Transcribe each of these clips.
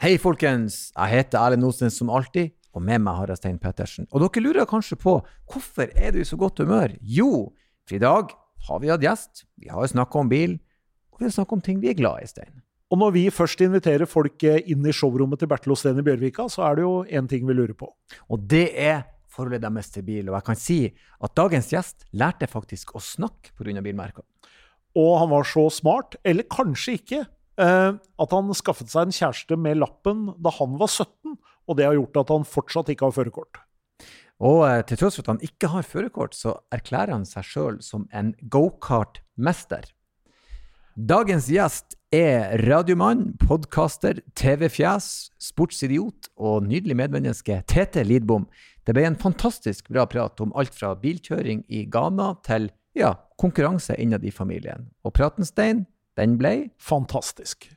Hei, folkens. Jeg heter Erlend Osnes som alltid, og med meg har jeg Stein Pettersen. Og dere lurer kanskje på hvorfor er du i så godt humør? Jo, for i dag har vi hatt gjest, vi har snakka om bil, og vi har snakka om ting vi er glad i, Stein. Og når vi først inviterer folk eh, inn i showrommet til Bertil Osten i Bjørvika, så er det jo én ting vi lurer på. Og det er forholdet deres til bil. Og jeg kan si at dagens gjest lærte faktisk å snakke pga. bilmerker. Og han var så smart, eller kanskje ikke, at han skaffet seg en kjæreste med lappen da han var 17, og det har gjort at han fortsatt ikke har førerkort. Og eh, til tross for at han ikke har førerkort, så erklærer han seg sjøl som en gokartmester. Dagens gjest er radiomann, podkaster, TV-fjes, sportsidiot og nydelig medmenneske Tete Lidbom. Det ble en fantastisk bra prat om alt fra bilkjøring i Ghana til ja, konkurranse innad i familien. Og praten, Stein, den ble Fantastisk.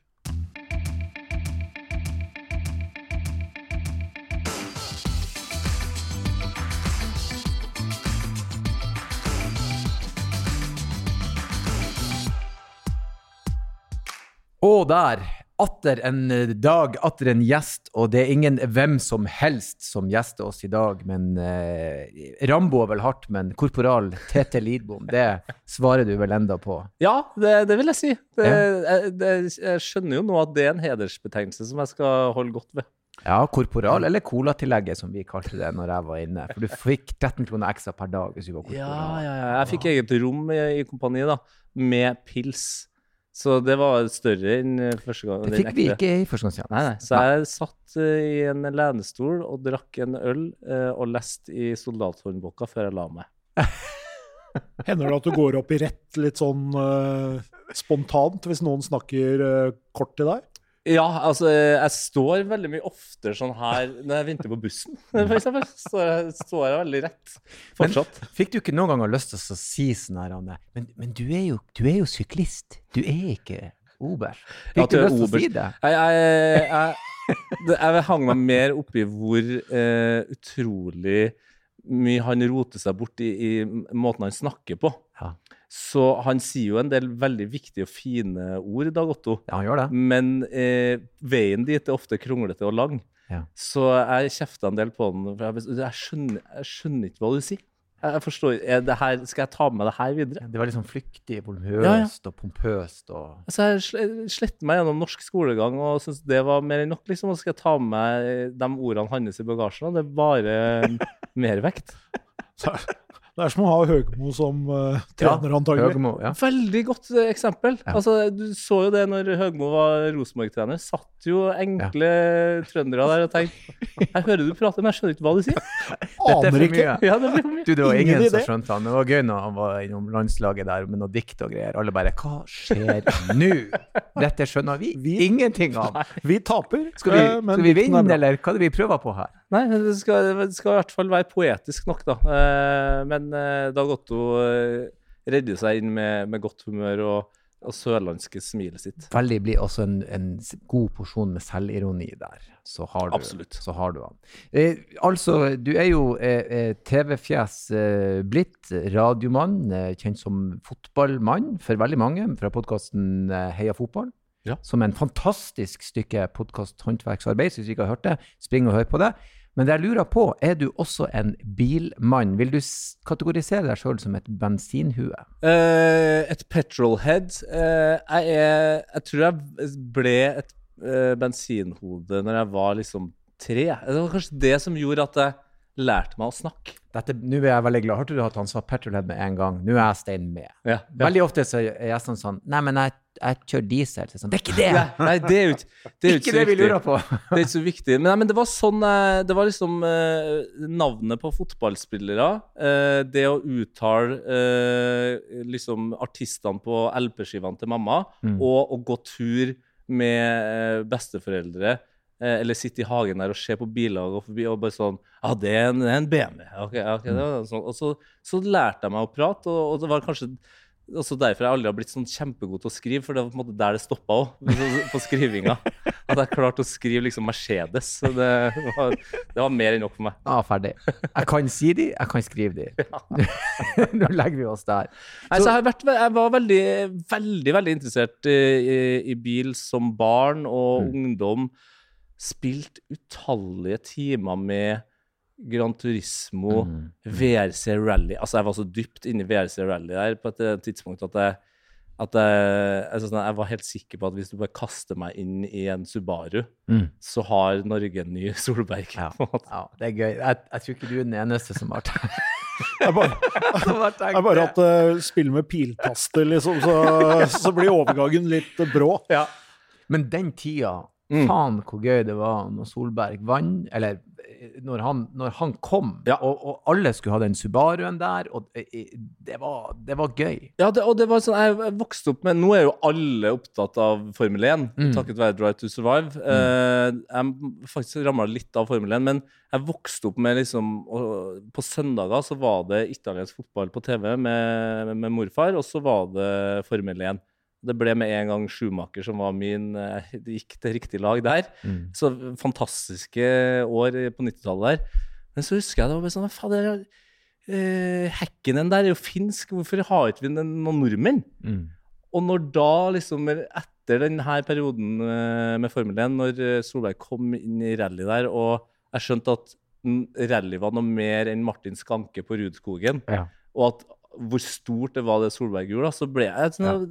Og der, atter en dag, atter en gjest, og det er ingen hvem som helst som gjester oss i dag, men eh, Rambo er vel hardt, men korporal Tete Lidbom, det svarer du vel enda på? Ja, det, det vil jeg si. Det, Ja. jeg, det, jeg skjønner jo nå at det er en hedersbetegnelse som jeg skal holde godt ved. Ja, korporal, eller colatillegget, som vi kalte det når jeg var inne. For du fikk 13 kroner ekstra per dag hvis du var korporal. Ja, ja, ja. Jeg fikk eget rom i, i kompaniet da, med pils. Så det var større enn eh, første gang. Det fikk vi ikke i førstegangstjeneste. Nei, nei. Så jeg satt eh, i en lenestol og drakk en øl eh, og leste i soldathåndboka før jeg la meg. Hender det at du går opp i rett litt sånn uh, spontant hvis noen snakker uh, kort til deg? Ja, altså, jeg står veldig mye oftere sånn her når jeg venter på bussen, for eksempel. Så jeg- står jeg veldig rett fortsatt. Fikk du ikke noen ganger lyst til å si sånn her, Anne, men, men du, er jo, du er jo syklist, du er ikke oberst. Ja, Fikk du lyst til å si det? Jeg, jeg, jeg, jeg hang meg mer oppi hvor uh, utrolig mye han roter seg bort i, i måten han snakker på. Ja. Så han sier jo en del veldig viktige og fine ord, Dag Otto. Ja, han gjør det. Men eh, veien dit er ofte kronglete og lang. Ja. Så jeg kjefta en del på han. Jeg, jeg, skjønner, jeg skjønner ikke hva du sier. Jeg, jeg forstår, er det her, Skal jeg ta med det her videre? Det var sånn flyktig, volumøst Ja, ja. og pompøst og Altså, jeg sle- sletter meg gjennom norsk skolegang og syns det var mer enn nok. liksom, Og så skal jeg ta med de ordene hans i bagasjen, og det er bare mervekt. Så Det er som å ha Høgmo som uh, trener, antagelig. Høgmo. Ja. Veldig godt eh, eksempel. Ja. Altså, Du så jo det når Høgmo var Rosenborg-trener. Satt jo enkle trøndere der og tenkte Jeg hører du prater, men jeg skjønner ikke hva du sier. Dette er Aner for ikke. mye. Ja, det for mye. Du, det var Ingen ingen som skjønte han. Det var gøy når han var innom landslaget der med noe dikt og greier. Alle bare Hva skjer nå? Dette skjønner vi, Vi- ingenting av. Vi taper. Skal vi, eh, skal vi vinne, eller hva er det vi prøver på her? Nei, det skal, det skal i hvert fall være poetisk nok, da. Eh, Men eh, Dag Otto eh, redder seg inn med, med godt humør og, og sørlandske smilet sitt. Veldig blir også en, en god porsjon med selvironi der. Så har du, Absolutt. Så har du han. Eh, altså, du er jo eh, TV-fjes eh, blitt, radiomann, kjent som fotballmann for veldig mange fra podkasten Heia fotball. Ja. Som en fantastisk stykke podkast-håndverksarbeid. Så hvis du ikke har hørt det, spring og hør på det. Men det jeg lurer på, er du også en bilmann? Vil du kategorisere deg sjøl som et bensinhue? Uh, et petrolhead. Uh, jeg, er, jeg tror jeg ble et uh, bensinhode når jeg var liksom tre. Det var kanskje det som gjorde at jeg lærte meg å snakke. Nå er jeg veldig glad. Hørte du at han sa petrolhead med en gang? Nå er jeg Stein med. Ja. Veldig ofte så er gjestene sånn Nei, men jeg, jeg kjører diesel. Så sånn, det er ikke det! Nei, nei, det er jo ikke, det er ikke ikke det vi lurer på. Det er ikke så viktig. Men, nei, men det var sånn eh, Det var liksom eh, navnet på fotballspillere. eh, det å uttale eh, liksom artistene på LP-skivene til mamma, Mm. og å gå tur med eh, besteforeldre. Eh, Eller sitte i hagen der og se på biler og gå forbi og bare sånn Ja, det er en, det er en BMW. Ok, ja, ok, det var sånn. Og så, så lærte jeg meg å prate, og, og det var kanskje også derfor jeg aldri har blitt sånn kjempegod til å skrive, for det var på en måte der det stoppa òg, på skrivinga. At jeg klarte å skrive liksom Mercedes. Så det var, det var mer enn nok for meg. Ja, ferdig. Jeg kan si de, jeg kan skrive de. Nå legger vi oss der. Nei, så jeg, har vært, jeg var veldig, veldig veldig interessert i, i, i bil som barn og Mm. ungdom. Spilt utallige timer med Gran Turismo, Mm. VRC Rally. Altså, jeg var så dypt inne i VRC Rally der på et eh, tidspunkt at jeg at jeg, altså, sånn, jeg var helt sikker på at hvis du bare kaster meg inn i en Subaru, Mm. så har Norge en ny Solberg. Ja. Ja, det er gøy. Jeg, jeg tror ikke du er den eneste som har tenkt Det er bare, er bare at uh, spill med piltaster, liksom, så, så blir overgangen litt brå. Ja. Men den tida, Mm. faen hvor gøy det var når Solberg vant, eller eh, når han, når han kom, Ja. og, og alle skulle ha den Subaruen der, og eh, det var, det var gøy. Ja, det, og det var sånn, jeg vokste opp med Nå er jo alle opptatt av Formel 1, Mm. takket være Drive to Survive. Mm. jeg faktisk ramla litt av Formel 1, men jeg vokste opp med liksom og På søndager så var det italiensk fotball på TV med, med morfar, og så var det Formel 1. Det ble med en gang Schumacher som var min eh, Det gikk til riktig lag der. Mm. Så fantastiske år på 90-tallet der. Men så husker jeg det var bare sånn Fader, eh, den der er jo finsk, hvorfor har ikke vi noen nordmenn? Mm. Og når da, liksom, etter denne perioden eh, med Formel 1, når eh, Solberg kom inn i rally der, og jeg skjønte at rally var noe mer enn Martin Skanke på Rudskogen, Ja. og at hvor stort det var det Solberg gjorde, så ble jeg sånn,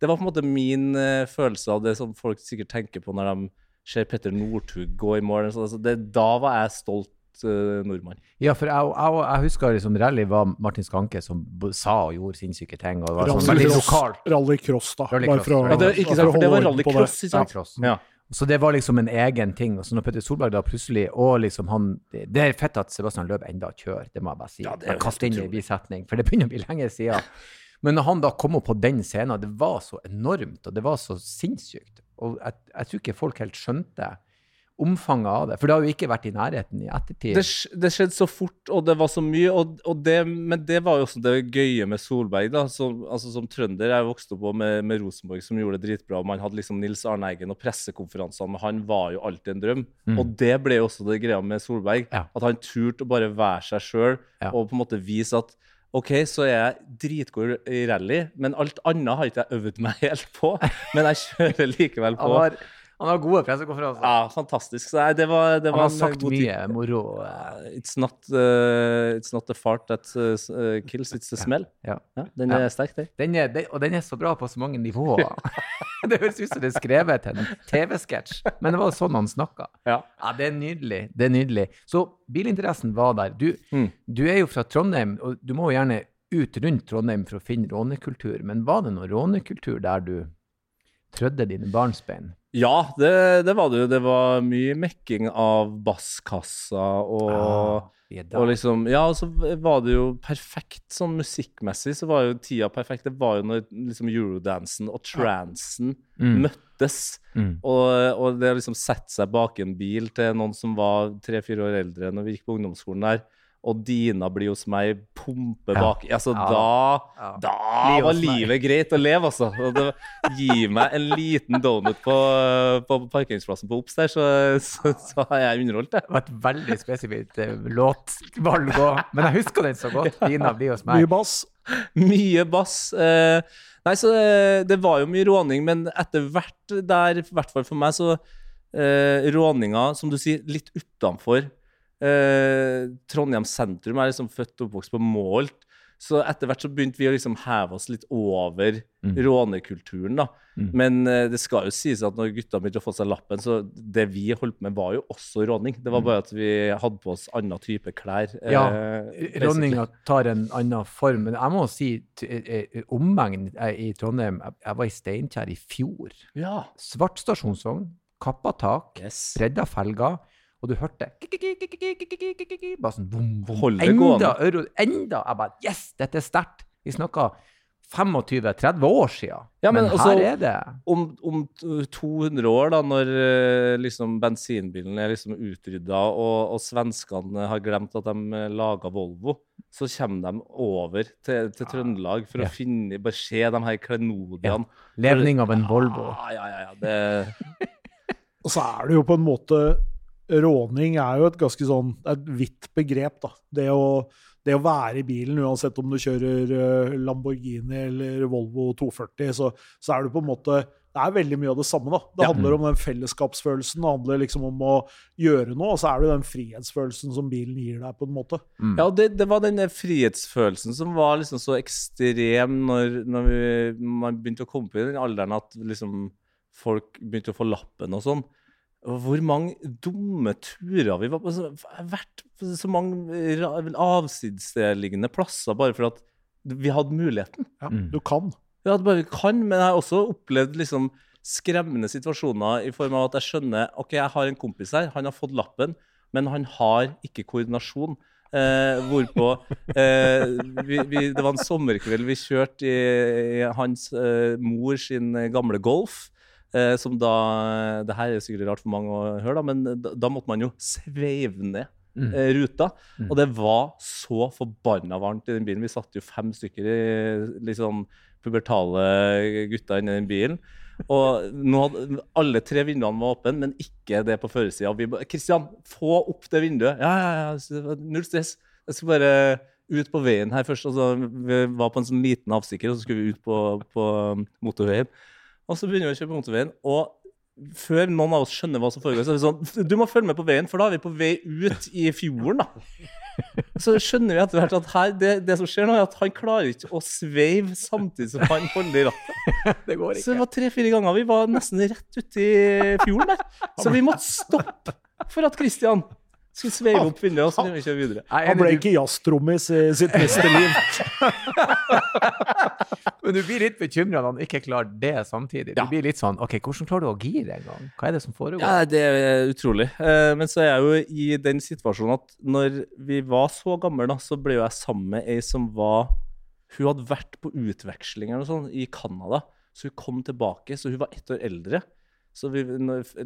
Det var på en måte min uh, følelse av det som folk sikkert tenker på når de ser Petter Northug gå i mål. Så, altså, det, da var jeg stolt eh, nordmann. Ja, for jeg, jeg, jeg husker liksom rally var Martin Skanke som sa og gjorde sinnssyke ting, og det var sånn Rallycross, rallycross, da. Rally Bare for å- ja, det- ikke sant, for det var rallycross, ikke sant? Rallycross. Ja. Så det var liksom en egen ting. Og så når Petter Solberg da plutselig og liksom han, Det er fett at Sebastian Løb enda kjører, det må jeg bare si. Ja, Bare kaste inn i bisetning, for det begynner å bli lenge siden. Men når han da kom opp på den scenen, det var så enormt, og det var så sinnssykt. Og jeg, jeg tror ikke folk helt skjønte omfanget av det. For det har jo ikke vært i nærheten i ettertid. Det, det skjedde så fort, og det var så mye. Og, og det, men det var jo også det gøye med Solberg. da, Som, altså, som trønder. Jeg vokste opp med, med Rosenborg, som gjorde det dritbra. Man hadde liksom Nils Arne Eggen, og pressekonferansene med han var jo alltid en drøm. Mm. Og det ble jo også det greia med Solberg. Ja. At han turte å bare være seg sjøl Ja. og på en måte vise at OK, så er jeg dritgod i rally, men alt annet har ikke jeg øvd meg helt på. Men jeg kjører likevel på. Han har gode pressekonferanser. Ja, fantastisk. Nei, det var, det han har sagt god tid. mye moro. Uh, It's not, uh, it's not the fart that uh, kills, it's the smell. Ja. Ja, den er sterk, der. Den er, den, og den er så bra på så mange nivåer. det høres ut som det er skrevet til en TV-sketsj, men det var sånn han snakka. Ja. Ja, det er nydelig. Det er nydelig. Så bilinteressen var der. Du, Mm. du er jo fra Trondheim, og du må jo gjerne ut rundt Trondheim for å finne rånekultur. Men var det noe rånekultur der du trødde dine barnsbein? Ja, det, det var det jo. Det var mye mekking av basskassa og Ah. Og liksom, ja, og så var det jo perfekt sånn musikkmessig, så var jo tida perfekt. Det var jo når liksom eurodansen og transen Mm. møttes. Mm. Og, og det å liksom sette seg bak en bil til noen som var tre-fire år eldre når vi gikk på ungdomsskolen der, og Dina blir hos meg, pumpe Ja. bak Altså, Ja. da Ja. Da var livet greit å leve, altså. Det, gi meg en liten donut på, på parkeringsplassen på Ops der, så, så, så har jeg underholdt det. Det var et veldig spesifikt eh, låtvalg òg, men jeg husker den så godt. Dina blir hos meg. Mye bass. Mye bass. Eh, nei, så det, det var jo mye råning, men etter hvert der, i hvert fall for meg, så eh, Råninga, som du sier, litt utenfor eh, Trondheim sentrum. Er liksom født og oppvokst på Målt. Så etter hvert så begynte vi å liksom heve oss litt over Mm. rånekulturen, da. Mm. Men eh, det skal jo sies at når gutta begynte å få seg lappen, så det vi holdt med, var jo også råning. Det var Mm. bare at vi hadde på oss annen type klær. eh, Ja, råninga tar en annen form. Men jeg må si eh, eh, omegn eh, i Trondheim jeg var i Steinkjer i fjor. Ja. Svart stasjonsvogn, kappa tak, Yes. bredda felger, og du hørte bare sånn vom, vom. Hold det Enda gående. euro, enda! Jeg bare Yes, dette er sterkt! Vi snakka 25-30 år siden. Ja, men men altså- her er det om, om 200 år, da, når eh, liksom bensinbilen er liksom utrydda, og, og svenskene har glemt at de uh, laga Volvo, så kommer de over til, til Trøndelag for Ja. å finne, bare se de her klenodiene. Levning av en Volvo. Ja, ja, ja, ja. Det, Og så er det jo på en måte Råning er jo et ganske sånn det er et vidt begrep, da. Det å, det å være i bilen, uansett om du kjører eh, Lamborghini eller Volvo 240, så, så er du på en måte det er veldig mye av det samme. da. Det Ja. handler om den fellesskapsfølelsen, det handler liksom om å gjøre noe, og så er det den frihetsfølelsen som bilen gir deg, på en måte. Ja, og det, det var den frihetsfølelsen som var liksom så ekstrem når, når vi, man begynte å komme opp i den alderen at liksom folk begynte å få lappen og sånn. Hvor mange dumme turer vi var på. Så, jeg har vært på så mange avsidesliggende plasser bare for at vi hadde muligheten. Ja, Mm. Du kan. Ja, bare kan, men jeg har også opplevd liksom skremmende situasjoner i form av at jeg skjønner ok, jeg har en kompis her, han har fått lappen, men han har ikke koordinasjon. Eh, hvorpå eh, vi, vi, Det var en sommerkveld vi kjørte i, i hans eh, mor sin gamle Golf. Eh, som da Det her er sikkert rart for mange å høre, da, men da, da måtte man jo sveive ned Mm. eh, ruta. Mm. Og det var så forbanna varmt i den bilen. Vi satt jo fem stykker i sånn pubertale gutter inni den bilen. Og nå hadde, alle tre vinduene var åpne, men ikke det på førersida. 'Kristian, få opp det vinduet.' Ja, ja, ja. Null stress. Jeg skal bare ut på veien her først. Altså, vi var på en sånn liten avstikker, og så skulle vi ut på, på motorveien. Og så begynner vi å kjøre på motorveien, og før noen av oss skjønner hva som foregår, så er det sånn Du må følge med på veien, for da er vi på vei ut i fjorden, da. Så skjønner vi etter hvert at her, det, det som skjer nå, er at han klarer ikke å sveive samtidig som han holder i rattet. Det går Så det var tre-fire ganger vi var nesten rett uti fjorden der. Så vi måtte stoppe for at Christian skulle sveive opp vinduet, og så kunne vi kjøre videre. Er Han ble ikke jazztrommis i sitt neste liv. men du blir litt bekymra når han ikke klarer det samtidig. Du blir litt sånn OK, hvordan klarer du å gire en gang? Hva er det som foregår? Ja, det er utrolig. Eh, Men så er jeg jo i den situasjonen at når vi var så gamle, da, så ble jo jeg sammen med ei som var Hun hadde vært på utveksling eller noe sånt i Canada, så hun kom tilbake. Så hun var ett år eldre. Så vi,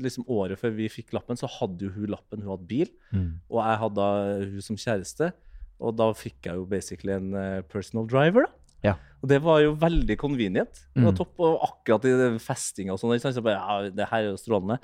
liksom året før vi fikk lappen, så hadde jo hun lappen. Hun hadde bil, Mm. og jeg hadde hun som kjæreste. Og da fikk jeg jo basically en eh, personal driver, da. Ja. Og det var jo veldig convenient. Det var Mm. topp, og akkurat i festinga og sånn. Så bare, ja, det her er jo strålende.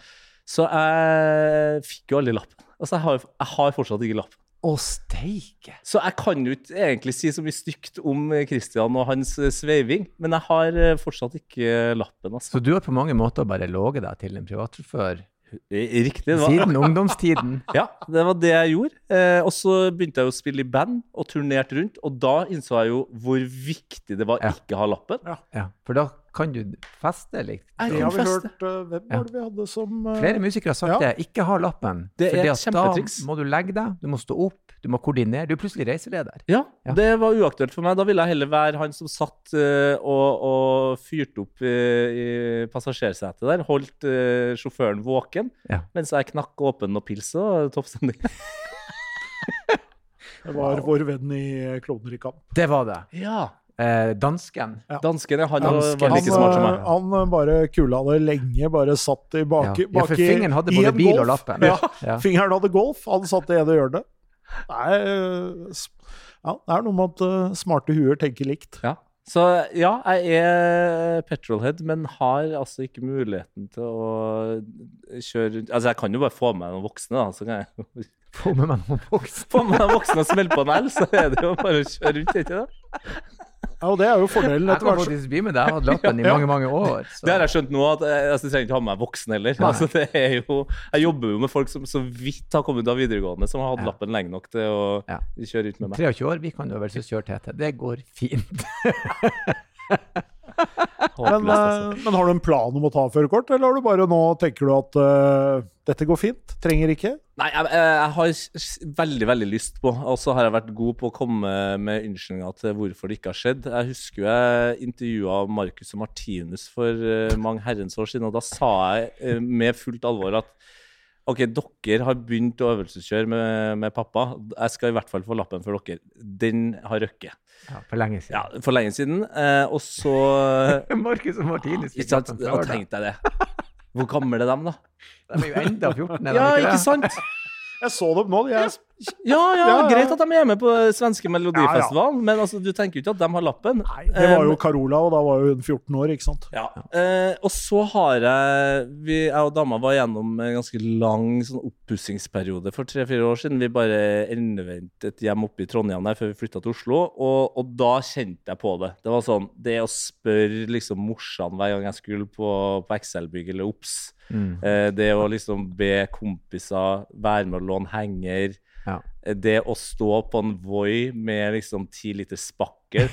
Så jeg fikk jo aldri lappen. Altså, jeg har, jeg har fortsatt ikke lappen. Å, steike! Så jeg kan jo ikke egentlig si så mye stygt om eh, Christian og hans eh, sveiving, men jeg har eh, fortsatt ikke lappen, altså. Så du har på mange måter bare låget deg til en privatsjåfør Riktig. Det var, siden ungdomstiden? ja, det var det jeg gjorde. Eh, og så begynte jeg å spille i band og turnerte rundt, og da innså jeg jo hvor viktig det var Ja. ikke ha lappen. Ja, for da kan du feste litt. Jeg kan har feste. hørt uh, Hvem var det vi hadde som uh, Flere musikere har sagt Ja. det. Ikke ha lappen. Det er et kjempetriks. da må du legge deg, du må stå opp, du må koordinere. Du er plutselig reiseleder. Ja, Ja. det var uaktuelt for meg. Da ville jeg heller være han som satt uh, og, og fyrte opp eh, i passasjersetet der. Holdt eh, sjåføren våken Ja. mens jeg knakk åpen og pils og toppstemning. Det var vår venn i Klovner i kamp. Det var det. Ja. Eh, dansken. Dansken, ja. Han Dansken. var like smart som meg. han uh, bare kula det lenge, bare satt i bak, Ja. Ja, for fingeren hadde i både en bil og Golf. lappen. Ja. Ja. Fingeren hadde golf, han satt i ene hjørnet. Nei, uh, ja, det er noe med at uh, smarte huer tenker likt. Ja. Så ja, jeg er petrolhead, men har altså ikke muligheten til å kjøre rundt Altså, jeg kan jo bare få med noen voksne, da. Så kan jeg Få med meg noen voksne. få med meg voksne og smelle på en el, så er det jo bare å kjøre rundt, ikke det? Ja, og det er jo fordelen Jeg kan faktisk bli med deg. Jeg har hatt lappen i Ja. mange, mange år. Så. Det har jeg skjønt nå, at jeg, altså, jeg trenger ikke ha med meg voksen heller. Altså, det er jo, jeg jobber jo med folk som så vidt har kommet ut av videregående, som har hatt Ja. lappen lenge nok til å Ja. kjøre ut med meg. 23 år, vi kan øvelseskjøre Tete. Det går fint. Men, altså. uh, men har du en plan om å ta førerkort, eller har du bare nå tenker du at uh, dette går fint? Trenger ikke? Nei, jeg, jeg har veldig, veldig lyst på, og så har jeg vært god på å komme med unnskyldninger til hvorfor det ikke har skjedd. Jeg husker jo jeg intervjua Marcus og Martinus for uh, mange herrens år siden, og da sa jeg uh, med fullt alvor at OK, dere har begynt å øvelseskjøre med, med pappa. Jeg skal i hvert fall få lappen for dere. Den har røkket. Ja, for lenge Ja, siden. for lenge siden. Eh, og så Markus og Martinus fikk lappen før deg. tenkte jeg det. Hvor gamle er de, da? De er jo enda 14, er de Ja, ikke ikke sant? Jeg så dem nå. De Ja, ja, Ja, ja. greit at de er med på svenske Melodifestivalen, men altså, du tenker jo ikke at de har lappen. Nei, det var jo Eh, Carola, og da var hun 14 år, ikke sant? Ja. Eh, og så har jeg vi, Jeg og dama var gjennom en ganske lang sånn oppussingsperiode for tre-fire år siden. Vi bare endevendte et hjem oppe i Trondheim der før vi flytta til Oslo, og, og da kjente jeg på det. Det var sånn Det å spørre liksom morsan hver gang jeg skulle på, på Excel-bygg eller OBS, Mm. eh, det å liksom be kompiser være med å låne henger Ja. Det å stå på en Voi med liksom ti liter spakkel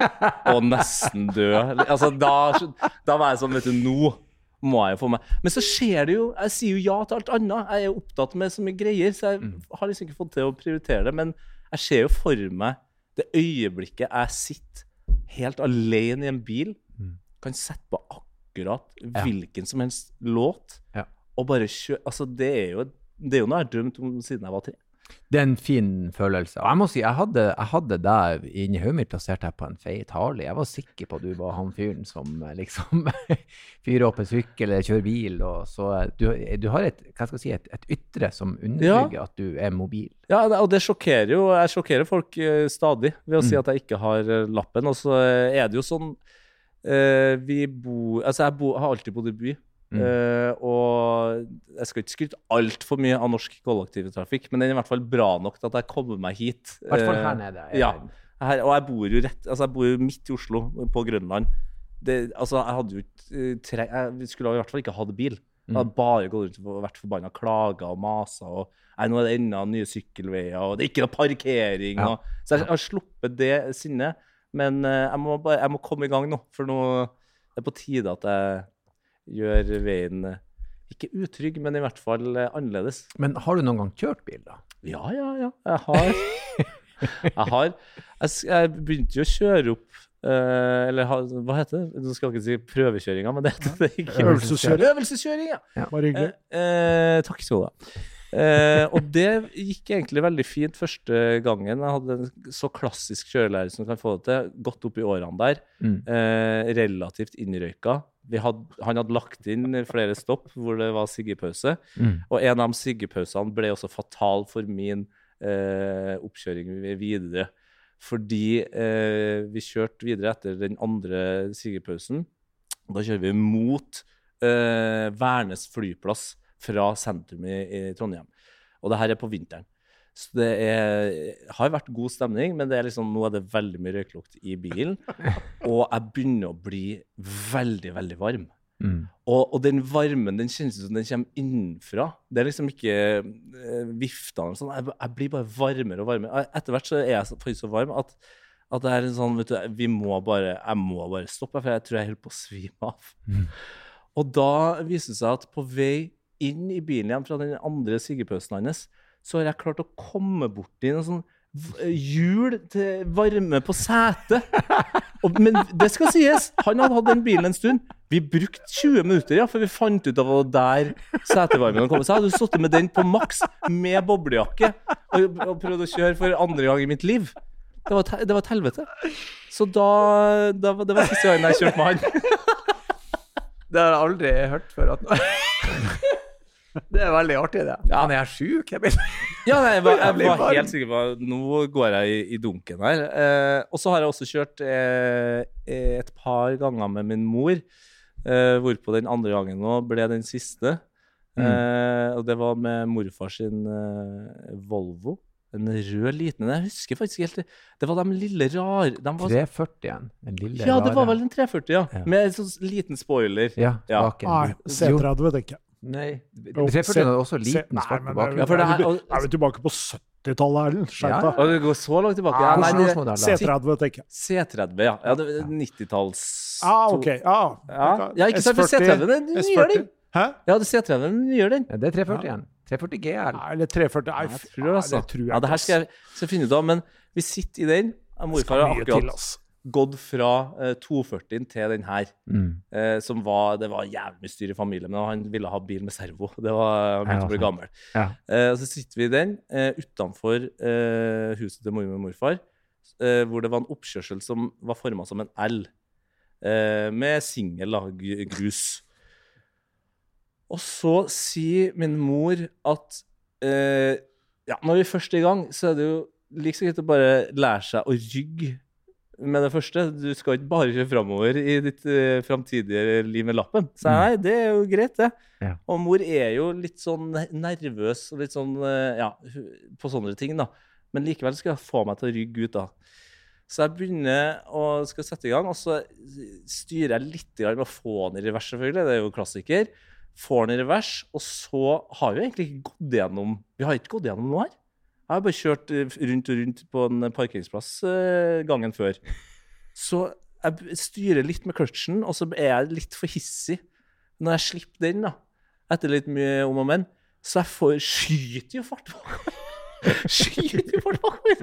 og nesten dø altså, da, da var jeg sånn, vet du, nå må jeg jo få meg Men så skjer det jo Jeg sier jo ja til alt annet. Jeg er opptatt med så mye greier, så jeg har liksom ikke fått til å prioritere det. Men jeg ser jo for meg det øyeblikket jeg sitter helt alene i en bil, Mm. kan sette på akkurat hvilken som helst låt, Ja. og bare kjøre Altså, det er jo, det er jo noe jeg har drømt om siden jeg var tre. Det er en fin følelse. Og jeg må si, jeg hadde, jeg hadde deg inni hodet mitt plassert deg på en feit Harley. Jeg var sikker på at du var han fyren som eh, liksom fyrer opp en sykkel eller kjører bil. Så, eh, du, du har et, hva skal jeg si, et, et ytre som underbygger at du er mobil. Ja, og det sjokkerer jo. Jeg sjokkerer folk eh, stadig ved å si Mm. at jeg ikke har lappen. Og så er det jo sånn Vi bor Altså, jeg bo, har alltid bodd i by. Mm. eh, og jeg skal ikke skryte altfor mye av norsk kollektivtrafikk, men den er i hvert fall bra nok til at jeg kommer meg hit. I hvert fall Eh, her nede. ja. Her, og jeg bor rett Altså, jeg bor jo midt i Oslo, på Grønland. Det, altså, jeg eh, tre, Jeg skulle i hvert fall ikke hatt bil. Jeg hadde bare gått rundt og vært forbanna, klaga og masa. Og nei, nå er det enda nye sykkelveier, og det er ikke noe parkering. Ja. Og, så jeg har sluppet det sinnet. Men eh, jeg, må bare, jeg må komme i gang nå, for nå er det på tide at jeg gjør veien eh, ikke utrygg, men i hvert fall eh, annerledes. Men har du noen gang kjørt bil, da? Ja, ja, ja. Jeg har Jeg har Jeg, jeg begynte jo å kjøre opp Uh, Eller hva heter det? Nå skal jeg ikke si prøvekjøringa, men det heter det ikke. Øvelseskjøring. Øvelseskjøring, ja. Bare hyggelig. Uh, uh, takk skal du ha. Eh, og det gikk egentlig veldig fint første gangen. Jeg hadde en så klassisk kjørelærer som kan få det til. Godt opp i årene der. Mm. Eh, relativt innrøyka. Vi hadde, han hadde lagt inn flere stopp hvor det var siggepause. Mm. Og en av de siggepausene ble også fatal for min eh, oppkjøring videre. Fordi eh, vi kjørte videre etter den andre siggepausen. Da kjører vi mot eh, Værnes flyplass fra sentrum i, i Trondheim. Og det her er på vinteren. Så det er, har vært god stemning, men det er liksom, nå er det veldig mye røyklukt i bilen. Og jeg begynner å bli veldig, veldig varm. Mm. Og, og den varmen den kjennes ut som den kommer innenfra. Det er liksom ikke eh, viftene. Sånn. Jeg, jeg blir bare varmere og varmere. Etter hvert så er jeg så- faktisk så varm at, at det er en sånn, vet du, vi må bare, jeg må bare stoppe, for jeg tror jeg holder på å svime av. Mm. Og da viser det seg at på vei inn i bilen igjen fra den andre sigepausen hans, så har jeg klart å komme borti noe sånn hjul til varme på setet. Men det skal sies, han hadde hatt den bilen en stund. Vi brukte 20 minutter ja, før vi fant ut av der setevarmen kom. Så jeg hadde sittet med den på maks, med boblejakke, og, og prøvd å kjøre for andre gang i mitt liv. Det var, et det var et helvete. Så da, da Det var siste gangen jeg kjørte med han. Det har jeg aldri hørt før. At... det er veldig artig, det. Ja. Han er sjuk. Jeg blir... Ja, nei, jeg var, jeg var helt sikker på nå går jeg i, i dunken her. Eh, og så har jeg også kjørt eh, et par ganger med min mor, eh, hvorpå den andre gangen nå ble den siste. Eh, og det var med morfar sin eh, Volvo. En rød liten. Jeg husker faktisk helt det. Var de lille rare de var, 340 igjen. Den lille Ja, det var vel en 340, ja. Ja. Med en sånn liten spoiler. Ja, Ja. baken. Nei, C30, tenker jeg. Nei, Jo, 340 er også liten se, svart på bakgrunnen? det er- Ja, er vi- Er vi tilbake på 70-tallet, Erlend? Skjerp Ja. deg. Og det går så langt tilbake. Ja, Ja, nei, det, C30, tenker jeg. C30, ja. ja 90-talls... Ah, ok. Ah, Ja, ja ikke sant, for C30 er nyere den. Hæ? Ja, det C30 den nyere den. Ja, det er 340 igjen. 340 GL. Nei, eller 340. Nei, Ja, jeg tror det, altså. det tror jeg ja, det her skal jeg, finne ut av, men vi sitter i den. Morfar har akkurat. Gått fra eh, 240 til den her. Mm. Eh, som var, det var jævlig mye styr i familien, men han ville ha bil med servo. Det var, han begynte å bli gammel. Ja. Eh, så sitter vi i den eh, utenfor eh, huset til mormor og morfar, eh, hvor det var en oppkjørsel som var forma som en L, eh, med singel grus. Og så sier min mor at eh, ja, når vi først er i gang, så er det jo like så greit å bare lære seg å rygge med det første. Du skal ikke bare kjøre framover i ditt uh, framtidige liv med lappen. Så nei, det er jo greit, det. Ja. Og mor er jo litt sånn nervøs og litt sånn uh, Ja, på sånne ting, da. Men likevel skal jeg få meg til å rygge ut, da. Så jeg begynner å skal sette i gang, og så styrer jeg litt med å få den i revers, selvfølgelig. Det er jo klassiker. Får den i revers, og så har vi egentlig ikke gått gjennom Vi har ikke gått gjennom noe her. Jeg har bare kjørt eh, rundt og rundt på en parkeringsplass eh, gangen før. Så jeg styrer litt med kløtsjen, og så er jeg litt for hissig når jeg slipper den, da. Etter litt mye om og men. Så jeg får skyter jo fart bakover. Skyter jo fart bakover.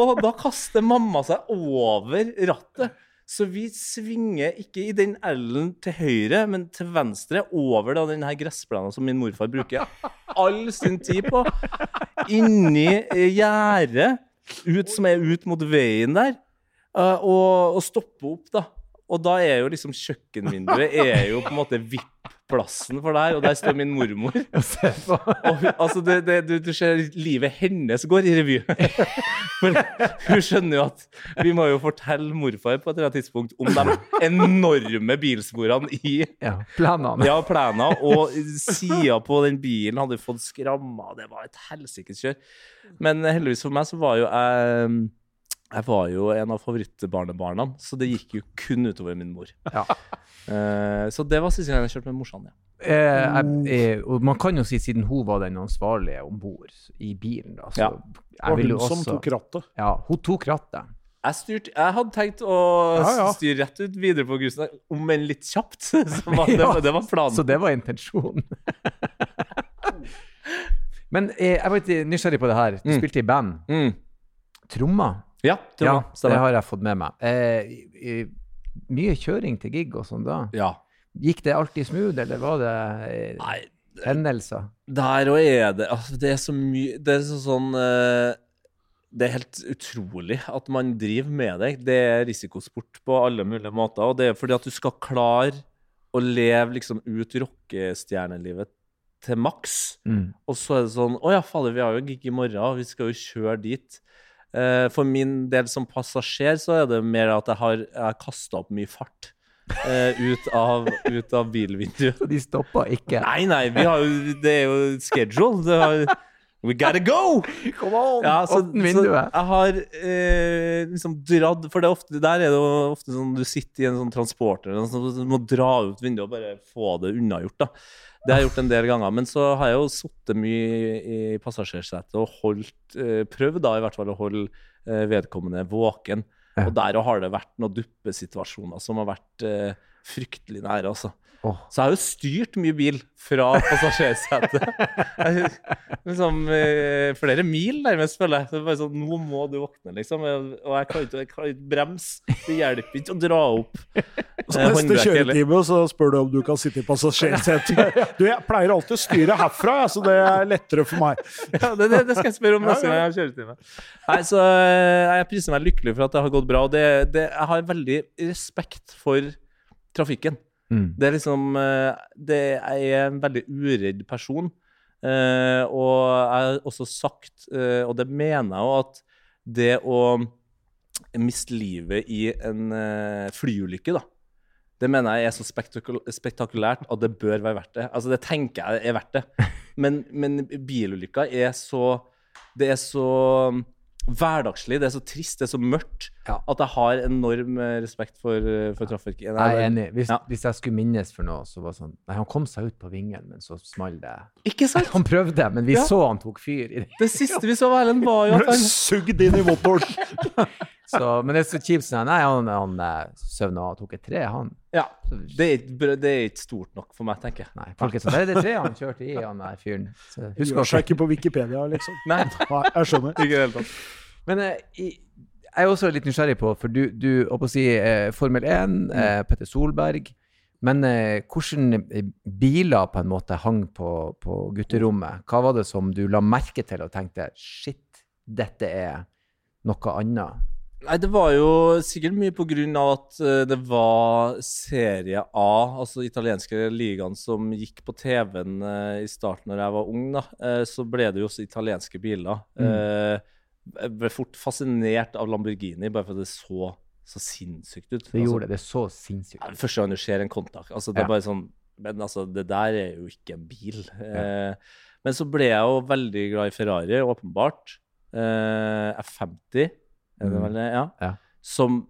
Og da kaster mamma seg over rattet. Så vi svinger ikke i den L-en til høyre, men til venstre, over da den gressplenen som min morfar bruker all sin tid på. Inni eh, gjerdet, som er ut mot veien der, eh, og, og stoppe opp, da. Og da er jo liksom kjøkkenvinduet er jo på en måte VIP-plassen for der, og der står min mormor. Og altså det, det, du, du ser livet hennes går i revy. For hun skjønner jo at vi må jo fortelle morfar på et eller annet tidspunkt om de enorme bilsporene i Ja, planene. ja, plena, og sida på den bilen hadde fått skramma. Det var et helsikes kjør. Men heldigvis for meg så var jo jeg jeg var jo en av favorittbarnebarna, så det gikk jo kun utover min mor. Ja. Uh, så det var siste gang jeg kjørte med morsan, ja. Eh, eh, og man kan jo si, siden hun var den ansvarlige om bord i bilen, da, så Ja. jeg Det var vil hun også, som tok rattet. Ja, hun tok rattet. Jeg, styrt, jeg hadde tenkt å Ja, ja. styre rett ut videre på grusen, om enn litt kjapt. Så var, det, Ja, var- det var planen. Så det var intensjonen. Men eh, jeg var litt nysgjerrig på det her. Du Mm. spilte i band. Mm. Trommer. Ja, det Ja, det har jeg fått med meg. Eh, mye kjøring til gig og sånn da. Ja. Gikk det alltid smooth, eller var det eh, Nei, hendelser? der òg er det altså, Det er så mye Det er så sånn uh, Det er helt utrolig at man driver med det. Det er risikosport på alle mulige måter. Og det er fordi at du skal klare å leve liksom ut rockestjernelivet til maks. Mm. Og så er det sånn Å ja, fader, vi har jo gig i morgen, vi skal jo kjøre dit. Eh, for min del som passasjer så er det mer at jeg har, jeg har kasta opp mye fart eh, ut, av, ut av bilvinduet. De stoppa ikke? Nei, nei, vi har jo, det er jo schedule. Det har, we gotta go! Come on! Ja, så, Åpne så jeg har eh, liksom dratt For det er ofte, der er det jo ofte sånn du sitter i en sånn transporter og sånn, så du må dra ut vinduet og bare få det unnagjort. da. Det har jeg gjort en del ganger. Men så har jeg jo sittet mye i passasjersetet og holdt, eh, prøvd da i hvert fall å holde eh, vedkommende våken. Ja. Og der har det vært noen duppesituasjoner som har vært eh, fryktelig nære, altså. Åh. Så jeg har jo styrt mye bil fra passasjersetet. Liksom, eh, flere mil, nærmest, føler jeg. Så det er bare sånn, Nå må du våkne, liksom. Og jeg kan ikke, jeg kan ikke bremse. Det hjelper ikke å dra opp. Så eh, neste kjøretime så spør du om du kan sitte i passasjersetet. Du, jeg pleier alltid å styre herfra, så det er lettere for meg. Ja, det, det, det skal jeg spørre om neste gang jeg har kjøretime. Nei, så eh, Jeg priser meg lykkelig for at det har gått bra. Og det, det, jeg har veldig respekt for trafikken. Mm. Det er liksom eh, det, Jeg er en veldig uredd person. Eh, og jeg har også sagt, eh, og det mener jeg jo, at det å miste livet i en eh, flyulykke, da det mener jeg er så spektakul spektakulært at det bør være verdt det. Altså, det tenker jeg er verdt det. Men, men bilulykker er så Det er så hverdagslig, det er så trist, det er så mørkt, Ja. at jeg har enorm eh, respekt for, eh, for trafikken. Jeg er enig. Hvis, Ja. hvis jeg skulle minnes for noe, så var det sånn Nei, han kom seg ut på vingen, men så smalt det. Ikke sant? Han prøvde, men vi Ja. så han tok fyr i det. Det siste vi så av Erlend, var jo at han sugd inn i motoren. Så, men det er så kjipt Nei, han, han eh, søvna og tok et tre, han. Ja. Det er, ikke, det er ikke stort nok for meg, tenker jeg. Nei, folk er sånn Det er det treet han kjørte i, han der fyren. Husk å sjekke på Wikipedia, liksom. Nei, Nei, jeg skjønner. ikke i det hele tatt. Men eh, i, jeg er også litt nysgjerrig på, for du, du å si eh, Formel 1, eh, Petter Solberg. Men eh, hvordan biler på en måte hang på, på gutterommet? Hva var det som du la merke til og tenkte shit, dette er noe annet? Nei, det var jo sikkert mye på grunn av at eh, det var Serie A, altså italienske ligaen, som gikk på TV-en eh, i starten når jeg var ung. da. Eh, så ble det jo også italienske biler. Mm. jeg ble fort fascinert av Lamborghini, bare fordi det så så sinnssykt ut. Det gjorde det. Det så sinnssykt Ja. Første gang du ser en Kontak. Altså, det er Ja. bare sånn Men altså, det der er jo ikke en bil. Eh, men så ble jeg jo veldig glad i Ferrari, åpenbart. Eh, F50, er det Mm. vel det? Ja. Ja. Som,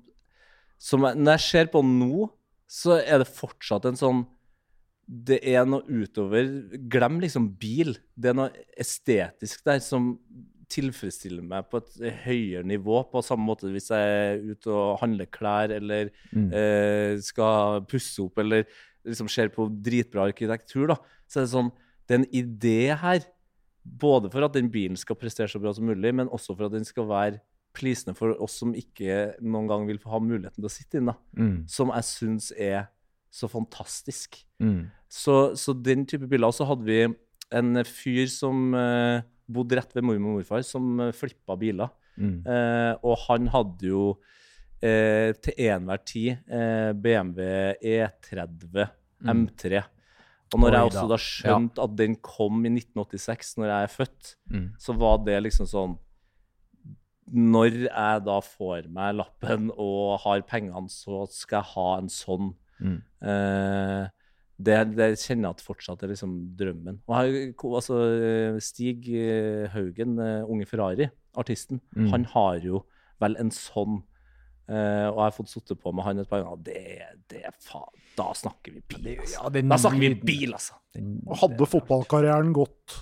som jeg- Når jeg ser på nå, så er det fortsatt en sånn Det er noe utover Glem liksom bil. Det er noe estetisk der som tilfredsstiller meg på et høyere nivå, på samme måte hvis jeg er ute og handler klær eller Mm. eh, skal pusse opp eller liksom ser på dritbra arkitektur, da, så er det sånn Det er en idé her. Både for at den bilen skal prestere så bra som mulig, men også for at den skal være pleasende for oss som ikke noen gang vil få ha muligheten til å sitte inn, da. Mm. Som jeg syns er så fantastisk. Mm. Så, så den type biler. Og så hadde vi en fyr som eh, bodde rett ved mormor og morfar, som uh, flippa biler. Mm. Eh, og han hadde jo eh, til enhver tid eh, BMW E30 Mm. M3. Og når jeg også da skjønte at den kom i 1986, når jeg er født, Mm. så var det liksom sånn Når jeg da får meg lappen og har pengene, så skal jeg ha en sånn. Mm. Eh, det, det kjenner jeg at fortsatt er liksom drømmen. Og jeg, altså, Stig eh, Haugen, eh, Unge Ferrari, artisten, Mm. han har jo vel en sånn eh, Og jeg har fått sittet på med han et par ganger. Det, det faen Da snakker vi bil, altså. Ja, Da snakker vi bil, altså. den- Og hadde fotballkarrieren gått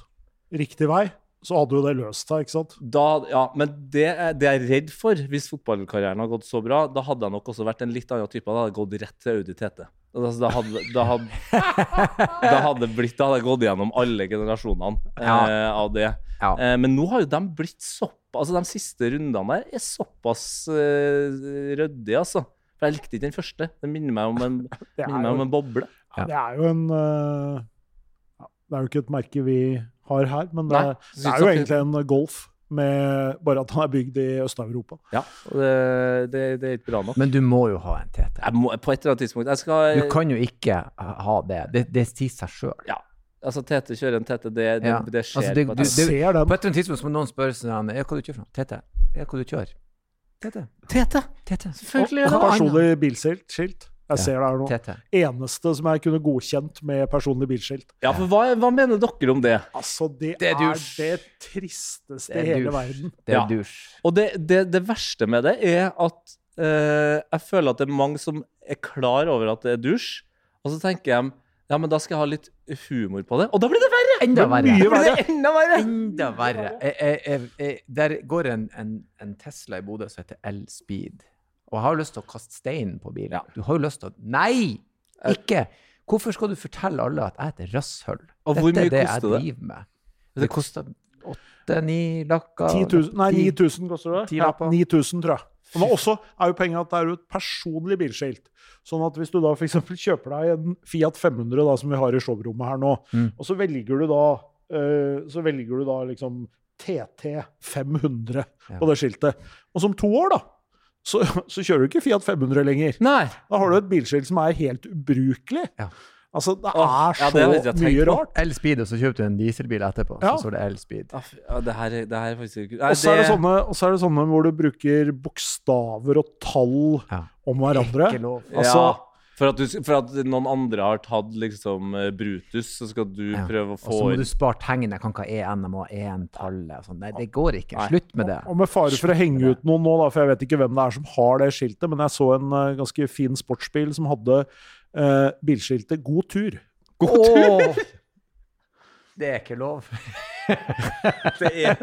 riktig vei, så hadde jo det løst seg, ikke sant? Da, ja, men det, er- det er jeg redd for, hvis fotballkarrieren har gått så bra, da hadde jeg nok også vært en litt annen type. Da hadde jeg gått rett til Audi TT. Altså, da, hadde, da, hadde, da hadde blitt Da hadde jeg gått gjennom alle generasjonene eh, av det. Ja. Eh, men nå har jo de blitt såpass Altså, de siste rundene der er såpass eh, ryddige, altså. For jeg likte ikke den første. Den minner meg om en, Det er minner meg om en boble. Ja. det er jo en uh, Det er jo ikke et merke vi har her, men det, Nei, det er jo egentlig en Golf, med, bare at han er bygd i Øst-Europa. Ja, det, det, det er ikke bra nok. Men du må jo ha en TT. Jeg må, på et eller annet tidspunkt Jeg skal Du kan jo ikke ha det. Det, det sier seg sjøl. Ja. Altså, Tete kjører en Tete, det, det, Ja. det skjer Altså, det- på du- det- På et eller annet tidspunkt så må noen spørre seg ja, hva du kjører for noe. TT. Ja, hva du kjører. TT. Tete! TT. Selvfølgelig Og det. personlig bilskilt. Jeg Ja. ser det her nå. Tete. Eneste som jeg kunne godkjent med personlig bilskilt. Ja, for hva, hva mener dere om det? Altså, det, Det er er, det tristeste Det er i hele verden. Det er Ja. dusj. Og det, det, det verste med det er at uh, jeg føler at det er mange som er klar over at det er dusj, og så tenker jeg ja, men da skal jeg ha litt humor på det. Og da blir det verre! Enda verre. verre. det enda verre! Enda verre. Jeg, jeg, jeg, jeg, der går en, en, en Tesla i Bodø som heter L-Speed. Og jeg har lyst til å kaste steinen på bilen. Ja. Du har jo lyst til å Nei! Ikke! Hvorfor skal du fortelle alle at jeg er et rasshøl? Dette er det jeg driver med. Det koster åtte-ni lakker. 10 000, nei, 9000 koster det. Ja, 9000, tror jeg. Og Men også er jo poenget at det er jo et personlig bilskilt. Sånn at hvis du da f.eks. kjøper deg en Fiat 500, da, som vi har i showrommet her nå, Mm. og så velger du da eh, så velger du da liksom TT 500 Ja. på det skiltet. Og som to år, da, så, så kjører du ikke Fiat 500 lenger. Nei. Da har du et bilskilt som er helt ubrukelig. Ja. Altså, det Åh, er ja, så det har jeg mye rart. L-Speed, og så kjøpte du en dieselbil etterpå. Ja. Så står det L-Speed. Ja, det, her, er- det her er faktisk Nei, Og så er, det sånne, og så er det sånne hvor du bruker bokstaver og tall Ja. om hverandre. Ikke lov. ja, altså- for, at du, for at noen andre har tatt liksom eh, Brutus, så skal du Ja. prøve å få Og så må du spare tegnet. Jeg kan ikke ha EN, jeg må ha EN-tallet. sånn. Nei, det går ikke. Nei. Slutt med det. Og med fare for å henge ut noen nå, da, for jeg vet ikke hvem det er som har det skiltet, men jeg så en uh, ganske fin sportsbil som hadde uh, bilskiltet 'God tur'. God tur! Det er ikke lov. Det er,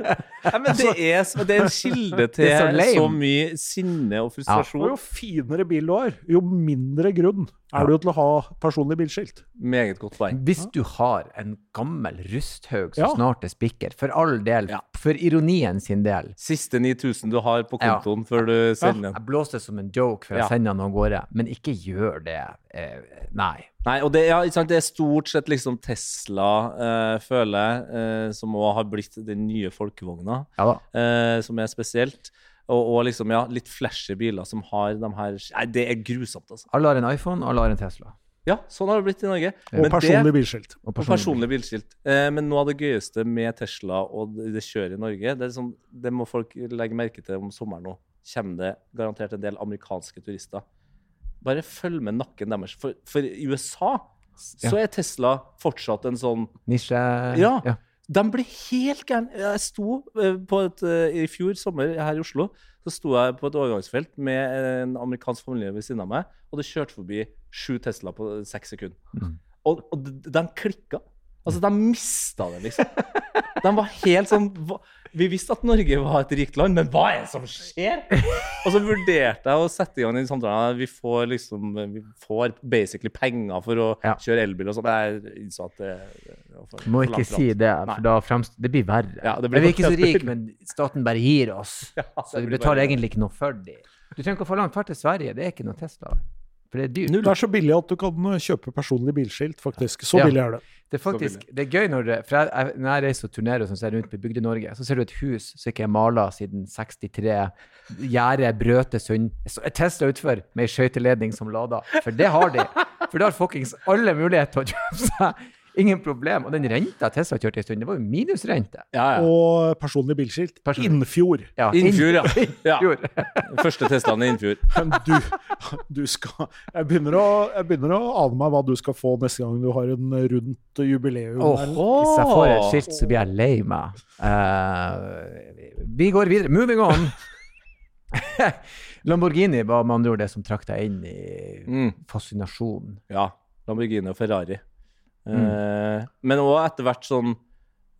ja, men det er, det er en kilde til så så mye sinne og Og frustrasjon. jo finere bil du har, jo mindre grunn er du til å ha personlig bilskilt. Meget godt poeng. Hvis du har en gammel rusthaug som Ja. snart er spikker, for all del, Ja. for ironien sin del Siste 9000 du har på Ja. kontoen før du sender den. Jeg blåste som en joke for Ja. sender den av gårde, men ikke gjør det. Eh, nei. Nei, og det, ja, ikke sant? det er stort sett liksom Tesla, eh, føler jeg, eh, som òg har blitt den nye folkevogna, Ja eh, som er spesielt. Og, og liksom, ja, litt flashy biler som har de her Nei, det er grusomt, altså. Alle har en iPhone, alle har en Tesla. Ja, sånn har det blitt i Norge. Og Men personlig det, bilskilt. Og og personlig bilskilt. Eh, men noe av det gøyeste med Tesla og det kjøret i Norge, det, sånn, det må folk legge merke til om sommeren nå. Kommer det garantert en del amerikanske turister. Bare følg med nakken deres. For, for i USA så er Tesla fortsatt en sånn Nisje Ja. Ja. De ble helt gærne. Jeg sto eh, på et, eh, I fjor sommer her i Oslo så sto jeg på et overgangsfelt med en amerikansk familie ved siden av meg, og det kjørte forbi sju Tesla på seks sekunder. Mm. Og, og de, de klikka. Altså, de mista det, liksom. De var helt sånn hva- Vi visste at Norge var et rikt land, men hva er det som skjer? Og så vurderte jeg å sette i gang den samtalen. Vi får liksom Vi får basically penger for å Ja. kjøre elbil og sånn. Jeg innså at det, det for, Må ikke si det, for da fremst... Det blir verre. Ja, det blir vi er ikke så rike, men staten bare gir oss. Ja, Så vi betaler bare- egentlig ikke noe for dem. Du trenger ikke å få langt fart til Sverige, det er ikke noe Tesla. For det er dyrt. Det er så billig at du kan eh, kjøpe personlig bilskilt, faktisk. Så Ja. billig er det. Det er faktisk det er gøy når det, for jeg, jeg, Når jeg reiser og turnerer og sånn, så er jeg rundt på Bygde-Norge, så ser du et hus som ikke er mala siden 63. Gjerdet brøter sund. Så er Tesla utfor med ei skøyteledning som lada. For det har de. For det har fuckings alle mulighet til å kjøpe seg. Ingen problem. Og den renta Tesla kjørte en stund, det var jo minusrente. Ja, ja. Og personlig bilskilt. Personlig. Innfjord. Ja, Innfjord, ja. ja. Første Teslaen i Innfjord. Men du, du skal Jeg begynner, å, jeg begynner å ane meg hva du skal få neste gang du har en rundt jubileum. Åh, hvis jeg får et skilt, så blir jeg lei meg. Uh, vi går videre. Moving on. Lamborghini var med andre ord det som trakk deg inn i Mm. fascinasjon. Ja. Lamborghini og Ferrari. Mm. Eh, men òg etter hvert sånn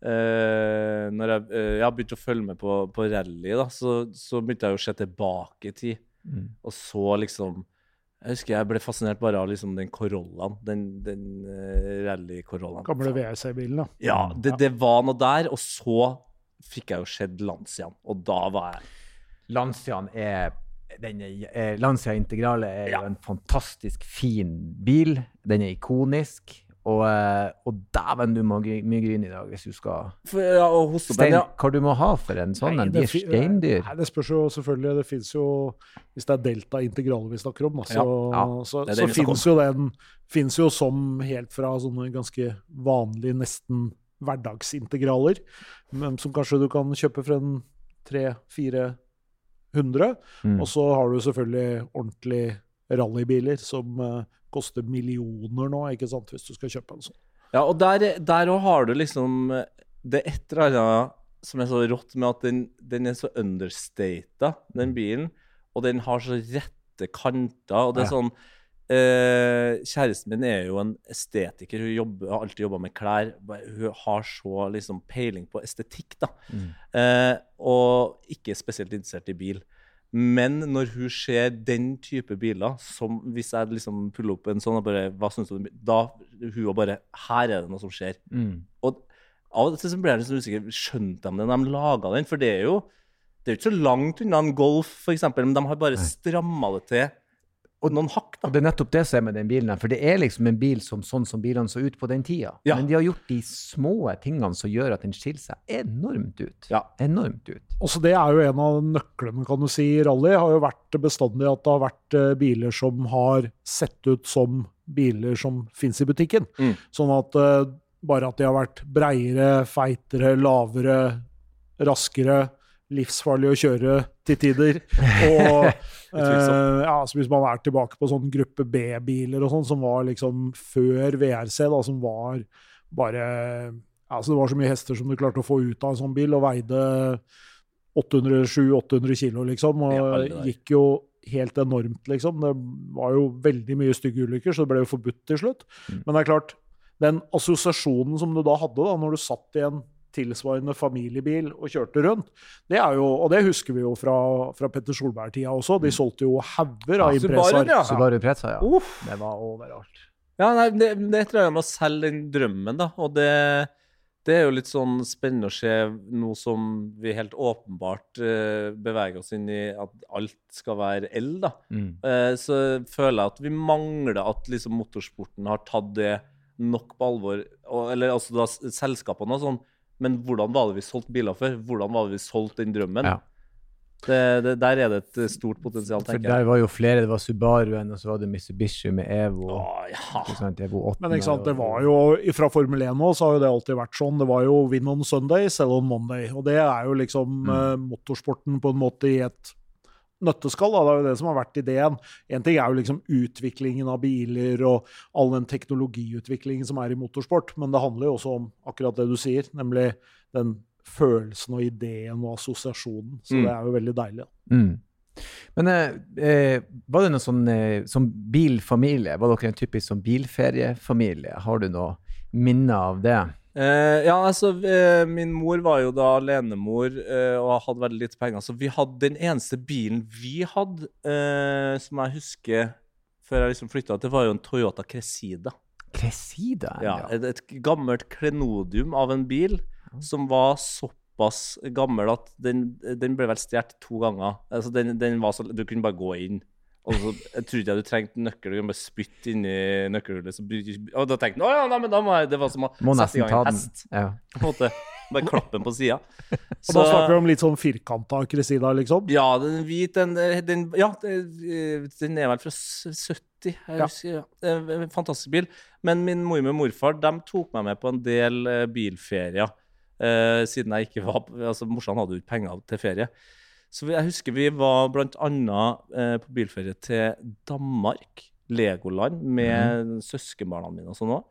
Uh, Når jeg, uh, jeg begynte å følge med på, på rally, da, så, så begynte jeg å se tilbake i tid. Mm. Og så liksom Jeg husker jeg ble fascinert bare av liksom den Corollaen. Den, den uh, rally-Corollaen. Gamle VRC-bilen, da. Ja, det, det var noe der. Og så fikk jeg jo sett Lancian, og da var jeg Lancian er den Lancia Integrale er Ja. jo en fantastisk fin bil. Den er ikonisk. Og, eh, og dæven, du må ha mye gryn i dag hvis du skal For, ja, og hoste opp ja. Hva du må ha for en sånn en? De er steindyr. Nei, det spørs jo selvfølgelig. Det fins jo Hvis det er delta integrale vi snakker om, så, Ja, så, det så om. fins jo den finnes jo som helt fra sånne ganske vanlige, nesten hverdagsintegraler, men som kanskje du kan kjøpe for en 300-400. Mm. Og så har du selvfølgelig ordentlige rallybiler som eh, koster millioner nå, ikke sant, hvis du skal kjøpe en sånn. Ja, og der òg har du liksom Det er et eller annet som er så rått med at den, den er så understata, den bilen. Og den har så rette kanter. Og det er Ja. sånn eh, Kjæresten min er jo en estetiker. Hun jobber, har alltid jobba med klær. Hun har så liksom peiling på estetikk, da. Mm. Eh, og ikke spesielt interessert i bil. Men når hun ser den type biler, som hvis jeg liksom puller opp en sånn og bare Hva syns du om? Da hun og bare Her er det noe som skjer. Mm. Og av og til så ble jeg litt sånn usikker. Skjønte de det da de laga den? For det er jo det er jo ikke så langt unna en Golf, f.eks., men de har bare stramma det til og noen hakk. da. Og det er nettopp det som er med den bilen her. For det er liksom en bil som sånn som bilene så ut på den tida. Ja. Men de har gjort de små tingene som gjør at den skiller seg enormt ut. Ja. Enormt ut. Også det er jo en av nøklene, kan du si, i rally. har jo vært bestandig at det har vært eh, biler som har sett ut som biler som fins i butikken. Mm. Sånn at eh, bare at de har vært breiere, feitere, lavere, raskere, livsfarlig å kjøre til tider. Og eh, ja, så hvis man er tilbake på sånn gruppe B-biler og sånn, som var liksom før VRC, da, som var bare Altså det var så mye hester som du klarte å få ut av en sånn bil, og veide 800-700-800 kilo, liksom. Og Ja, gikk jo helt enormt, liksom. Det var jo veldig mye stygge ulykker, så det ble jo forbudt til slutt. Mm. Men det er klart, den assosiasjonen som du da hadde da, når du satt i en tilsvarende familiebil og kjørte rundt, det er jo, og det husker vi jo fra, fra Petter Solberg-tida også, de solgte jo hauger av Ja, Subaru, Impresaer. ja. Subaru Preza, ja. Uff. Det var overalt. Ja, nei, det, det er et eller annet med å selge den drømmen, da. Og det, det er jo litt sånn spennende å se nå som vi helt åpenbart uh, beveger oss inn i at alt skal være el, da. Mm. Uh, så føler jeg at vi mangler at liksom motorsporten har tatt det nok på alvor. Og, eller altså da selskapene og sånn. Men hvordan var det vi solgte biler før? Hvordan var det vi solgte den drømmen? Ja. Det, det, der er det et eh, stort potensial, tenker jeg. For der var jo flere. Det var Subaruen, og så var det Mitsubishi med Evo. Åh, ja. Ikke sant? Evo 8. Men ikke sant, det var jo, fra Formel 1 nå, så har jo det alltid vært sånn. Det var jo win on Sunday, sell on Monday. Og det er jo liksom Mm. eh, motorsporten på en måte i et nøtteskall. Da. Det er jo det som har vært ideen. En ting er jo liksom utviklingen av biler og all den teknologiutviklingen som er i motorsport, men det handler jo også om akkurat det du sier, nemlig den følelsen og ideen og assosiasjonen. Så Mm. det er jo veldig deilig. Mm. Men eh, eh, var det noe sånn eh, som bilfamilie? Var dere en typisk sånn bilferiefamilie? Har du noe minne av det? Eh, ja, altså, eh, min mor var jo da alenemor eh, og hadde veldig lite penger. Så vi hadde den eneste bilen vi hadde, eh, som jeg husker før jeg liksom flytta, det var jo en Toyota Cresida. Cressida? Ja, et, et gammelt klenodium av en bil som var såpass gammel at den, den ble vel stjålet to ganger. Altså, den, den var så, du kunne bare gå inn. Og så jeg trodde jeg du trengte nøkkel, du kan bare spytte inni nøkkelhullet. Og da tenkte jeg å ja, nei, men da må jeg Det var som å Må sette i gang ta en den. hest. Ja. På en måte. Bare klappe den på sida. Da snakker vi om litt sånn firkanta Cressida, liksom. Ja, den hvit, den, den Ja, den er vel fra 70. Jeg Ja. husker, ja. En Fantastisk bil. Men min mormor og morfar de tok meg med på en del eh, bilferier. eh, siden jeg ikke var altså Morsan hadde jo ikke penger til ferie. Så jeg husker vi var bl.a. Eh, på bilferie til Danmark, Legoland, med søskenbarna mine og sånn òg.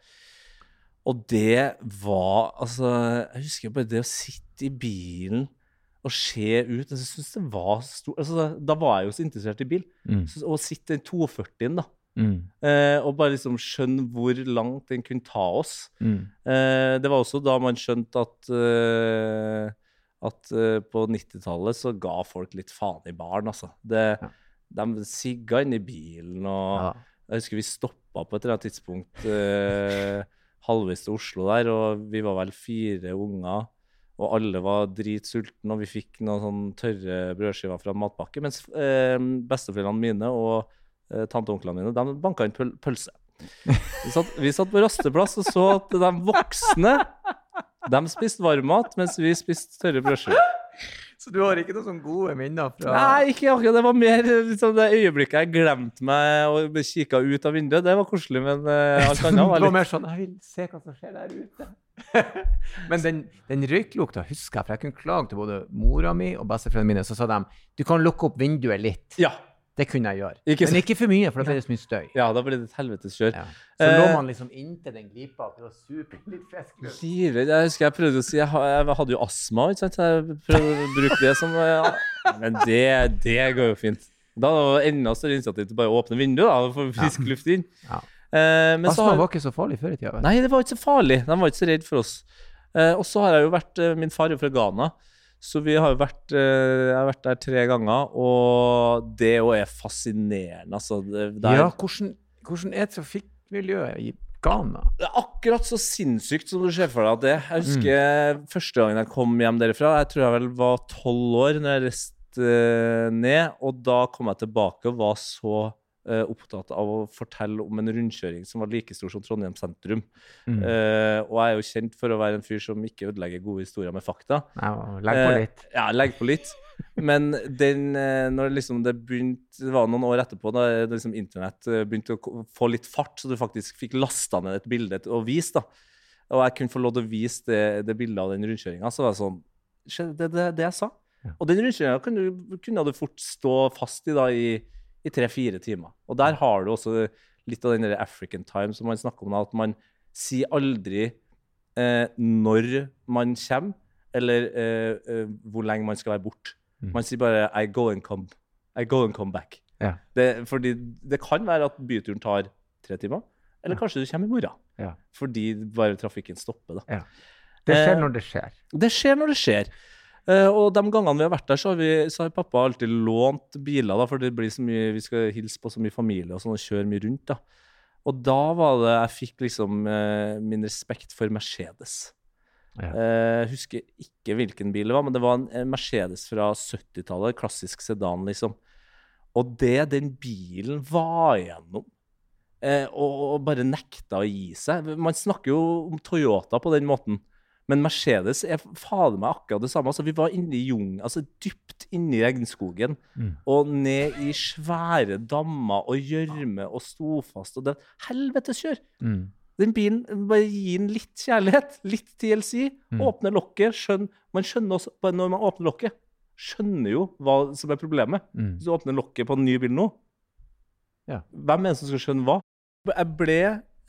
Og det var Altså, jeg husker bare det å sitte i bilen og se ut Jeg synes det var stor altså, Da var jeg jo så interessert i bil. Mm. Så, å sitte i en 42-en, da, Mm. eh, og bare liksom skjønne hvor langt den kunne ta oss. Mm. Eh, det var også da man skjønte at eh, at uh, på 90-tallet så ga folk litt faen i baren, altså. Det, Ja. De sigga inn i bilen, og Ja. jeg husker vi stoppa på et eller annet tidspunkt uh, halvveis til Oslo der, og vi var vel fire unger. Og alle var dritsultne, og vi fikk noen sånn tørre brødskiver fra matpakke. Mens eh, besteforeldrene mine og eh, tante og onklene mine de banka inn pøl pølse. Vi satt, vi satt på rasteplass og så at de voksne de spiste varmmat, mens vi spiste tørre brødskiver. Så du har ikke noen sånne gode minner fra Nei, ikke akkurat. Det var mer liksom, det øyeblikket jeg glemte meg og kikka ut av vinduet. Det var koselig, men uh, alt annet var litt Det var mer sånn Jeg vil se hva som skjer der ute. Men den, den røyklukta husker jeg, for jeg kunne klage til både mora mi og besteforeldrene mine. Så sa de du kan lukke opp vinduet litt. Ja. Det kunne jeg gjøre. Ikke Men ikke for mye, for da blir det så mye støy. ja, da ble det et helvetes kjør. Ja. Så Eh, lå man liksom inntil den glipa til å supe litt frisk luft. Jeg husker jeg prøvde å si Jeg, hadde jo astma, ikke sant. Jeg prøvde å bruke det som ja. Men det, det går jo fint. Da var det enda større initiativ til bare å åpne vinduet da, og få frisk luft inn. Ja. Eh, men så Astma har, var ikke så farlig før i tida. vet. Nei, det var ikke så farlig. De var ikke så redd for oss. Eh, og så har jeg jo vært eh, Min far er jo fra Ghana, så vi har vært eh, Jeg har vært der tre ganger, og det òg er fascinerende, altså. Ja, hvordan, hvordan er trafikkmiljøet i Ghana? Det er akkurat så sinnssykt som du ser for deg at det. Jeg husker første gangen jeg kom hjem derifra. Jeg tror jeg vel var tolv år når jeg reiste eh, ned. Og da kom jeg tilbake og var så opptatt av å fortelle om en rundkjøring som var like stor som Trondheim sentrum. Mm. Uh, og jeg er jo kjent for å være en fyr som ikke ødelegger gode historier med fakta. Ja, legg på litt. litt. Ja, legg på litt. Men den, eh, når liksom det begynte Det var noen år etterpå da liksom internett eh, begynte å få litt fart, så du faktisk fikk lasta ned et bilde og vist. da. Og jeg kunne få lov til å vise det, det bildet av den rundkjøringa. Så var det sånn Det er det, det jeg sa. Og den rundkjøringa kunne, kunne du fort stå fast i da i, i tre-fire timer. Og der har du også litt av den der African time som man snakker om, at man sier aldri eh, når man kommer, eller eh, eh, hvor lenge man skal være borte. Mm. Man sier bare I go and come, I go and come back. Ja. Det, fordi det kan være at byturen tar tre timer, eller Ja. kanskje du kommer i morgen. Ja. Fordi bare trafikken stopper. da. Det skjer eh, når det skjer. Det skjer når det skjer. Eh, og de gangene vi har vært der, så har, vi, så har pappa alltid lånt biler, da, for det blir så mye, vi skal hilse på så mye familie og sånn, og kjøre mye rundt. da. Og da var det jeg fikk liksom eh, min respekt for Mercedes. Ja. Eh, Jeg husker ikke hvilken bil det var, men det var en en Mercedes fra 70-tallet. Klassisk sedan, liksom. Og det den bilen var igjennom, eh, og, og bare nekta å gi seg Man snakker jo om Toyota på den måten, Men Mercedes er fader meg akkurat det samme. Altså, vi var inne i jung, altså dypt inne i regnskogen Mm. og ned i svære dammer og gjørme og sto fast. Og det helvetes kjør! Mm. Den bilen, bare gi den litt kjærlighet, litt TLC. Mm. Åpne lokket. Skjønn, man skjønner også, bare når man åpner lokket, skjønner jo hva som er problemet. Mm. Hvis du åpner lokket på en ny bil nå, Ja. hvem er det som skal skjønne hva? Jeg ble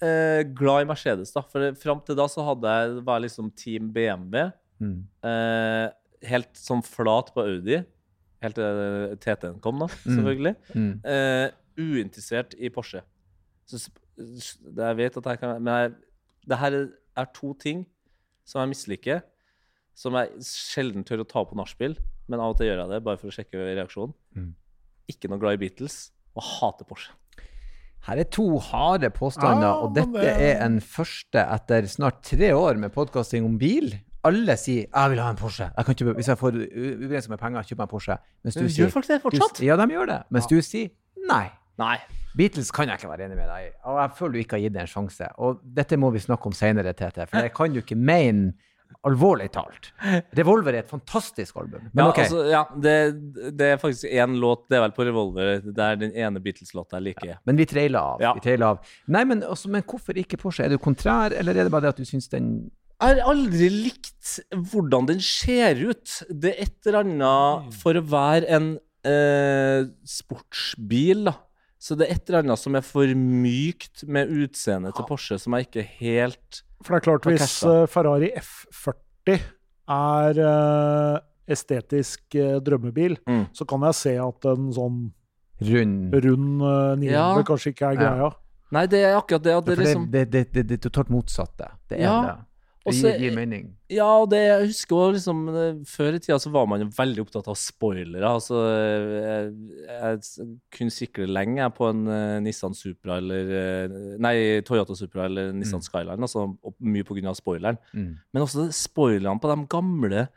eh, glad i Mercedes, da. For fram til da så hadde jeg, var jeg liksom Team BMW. Mm. Eh, helt sånn flat på Audi. Helt til TT-en kom, da, selvfølgelig. Mm. Eh, uinteressert i Porsche. Så, jeg vet at jeg kan Men jeg, det her er, er to ting som jeg misliker. Som jeg sjelden tør å ta på nachspiel, men av og til gjør jeg det bare for å sjekke reaksjonen. Mm. Ikke noe glad i Beatles, og hater Porsche. Her er to harde påstander, Ja, og dette det- er en første etter snart tre år med podkasting om bil. Alle sier 'jeg vil ha en Porsche'. Jeg kan ikke, hvis jeg får ubegrenset med penger, kjøper jeg en Porsche. Mens du sier Gjør folk det fortsatt? Du, ja, de gjør det. Mens du sier nei. Nei. Beatles kan jeg ikke være enig med deg i, og jeg føler du ikke har gitt det en sjanse. Og dette må vi snakke om senere, Tete, for jeg kan jo ikke mene alvorlig talt. Revolver er et fantastisk album. Men ja, ok. altså, ja, det, det er faktisk én låt, det er vel på Revolver, det er den ene Beatles-låta jeg liker. Men vi trailer av. Ja. Vi trailer av. Nei, men, altså, men hvorfor ikke Porsche? Er du kontrær, eller er det bare det at du syns den Jeg har aldri likt hvordan den ser ut. Det er et eller annet for å være en eh, sportsbil, da. Så det er et eller annet som er for mykt med utseendet til Porsche, som jeg ikke helt For det er klart, hvis eh, Ferrari F40 er uh, estetisk uh, drømmebil, Mm. så kan jeg se at en sånn rund rund uh, 900 Ja. kanskje ikke er Ja. greia. Nei, det er akkurat det. Det det, liksom det, det, det, det er totalt motsatte. Det er Ja, det. Det gir, gir mening. Ja, og det, jeg husker også liksom eh, Før i tida så var man jo veldig opptatt av spoilere. Altså, jeg, jeg kunne sikle lenge jeg, på en uh, Nissan Supra eller eh, Nei, Toyota Supra eller Nissan Skyline. Altså, mye pga. spoileren. Mm. Men også spoilerne på de gamle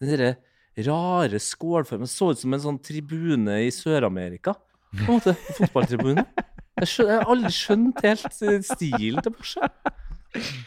Den derre rare skålformen. Så ut som en sånn tribune i Sør-Amerika. På en måte. Fotballtribune. Jeg, skjøn, jeg har aldri skjønt helt eh, stilen til Porsche.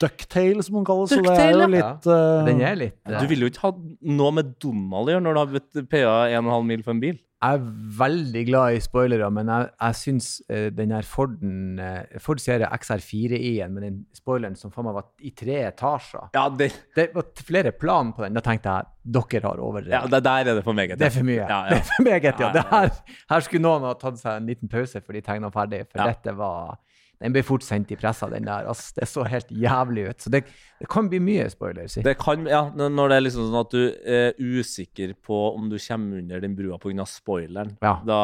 Ducktail, som man kaller det. Så det er Ducktail, jo ja. litt eh, Den er litt eh, Du ville jo ikke ha noe med Donald å gjøre når du har PA 1,5 mil for en bil. Jeg er veldig glad i spoilere, men jeg, jeg syns uh, den her Forden uh, Ford serie XR4i-en med den spoileren som faen meg var i tre etasjer Ja, det, Det var flere plan på den. Da tenkte jeg dere har overdrevet. ja, det der er det for meget. Det er for mye. Ja, Det er for meget, ja. Ja, Det her, her skulle noen ha tatt seg en liten pause før de tegna ferdig, for Ja. dette var Den ble fort sendt i pressa, den der. Altså, det så helt jævlig ut. Så det, det kan bli mye spoiler. Det kan, ja, når det er liksom sånn at du er usikker på om du kommer under den brua pga. spoileren, Ja. da,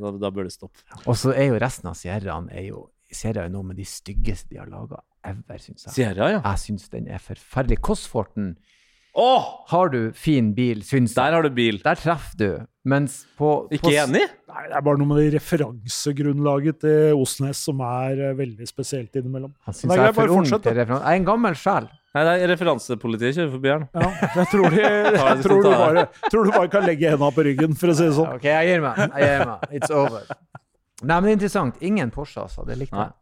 da, da bør det stoppe. Og så er jo resten av Sierraen er jo Sierra er noe med de styggeste de har laga ever, syns jeg. Sierra, ja. Jeg syns den er forferdelig. Cosforten oh! har du fin bil, syns jeg. Der har du bil. Der treffer du. Mens på Ikke på, enig? Nei, det er bare noe med det referansegrunnlaget til Osnes som er eh, veldig spesielt innimellom. Han Det syns jeg er for ung til referanse. Jeg er en gammel sjel. Nei, det er referansepolitiet kjører forbi her nå. Ja, jeg tror, de, jeg tror, du bare, tror du bare kan legge henda på ryggen, for å si det sånn. OK, jeg gir meg. Jeg gir meg. It's over. Nei, men interessant. Ingen Porsche, altså. Det likte jeg.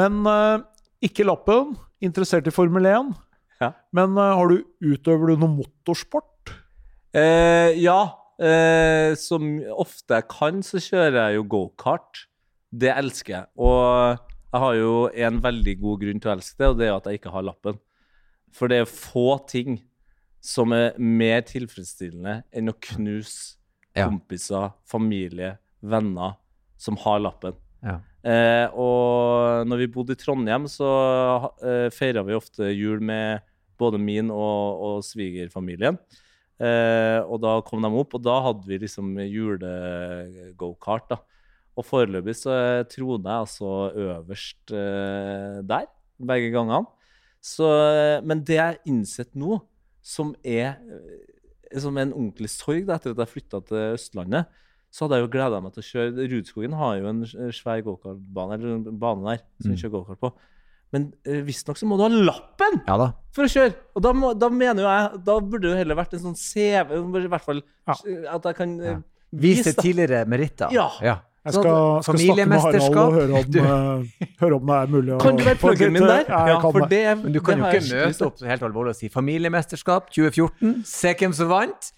Men uh, ikke lappen. Interessert i Formel 1. Ja. Men uh, har du, utøver du noe motorsport? Eh, ja. Eh, som ofte jeg kan, så kjører jeg jo gokart. Det elsker jeg. Og jeg har jo en veldig god grunn til å elske det, og det er at jeg ikke har lappen. For det er få ting som er mer tilfredsstillende enn å knuse Ja. kompiser, familie, venner som har lappen. Ja. Eh, og når vi bodde i Trondheim, så eh, feira vi ofte jul med både min og, og svigerfamilien. Eh, og da kom de opp, og da hadde vi liksom julegokart. da. Og foreløpig så troner jeg altså øverst eh, der, begge gangene. Så, eh, men det jeg har innsett nå, som er eh, som en ordentlig sorg da, etter at jeg flytta til Østlandet, så hadde jeg jo gleda meg til å kjøre Rudskogen har jo en svær gokartbane, eller en bane der, som vi kjører gokart på. Men uh, visstnok så må du ha lappen Ja da. for å kjøre! Og da, må, da mener jo jeg Da burde det heller vært en sånn CV, i hvert fall Ja. at jeg kan eh, Vise vise tidligere meritter. Ja. ja. Jeg skal, skal snakke med Harald og høre om, eh, høre om det er mulig å Kan du være pluggen min der? Ja, kan for det. det, Men du kan det jo ikke møte opp helt alvorlig og si familiemesterskap 2014, se hvem som vant.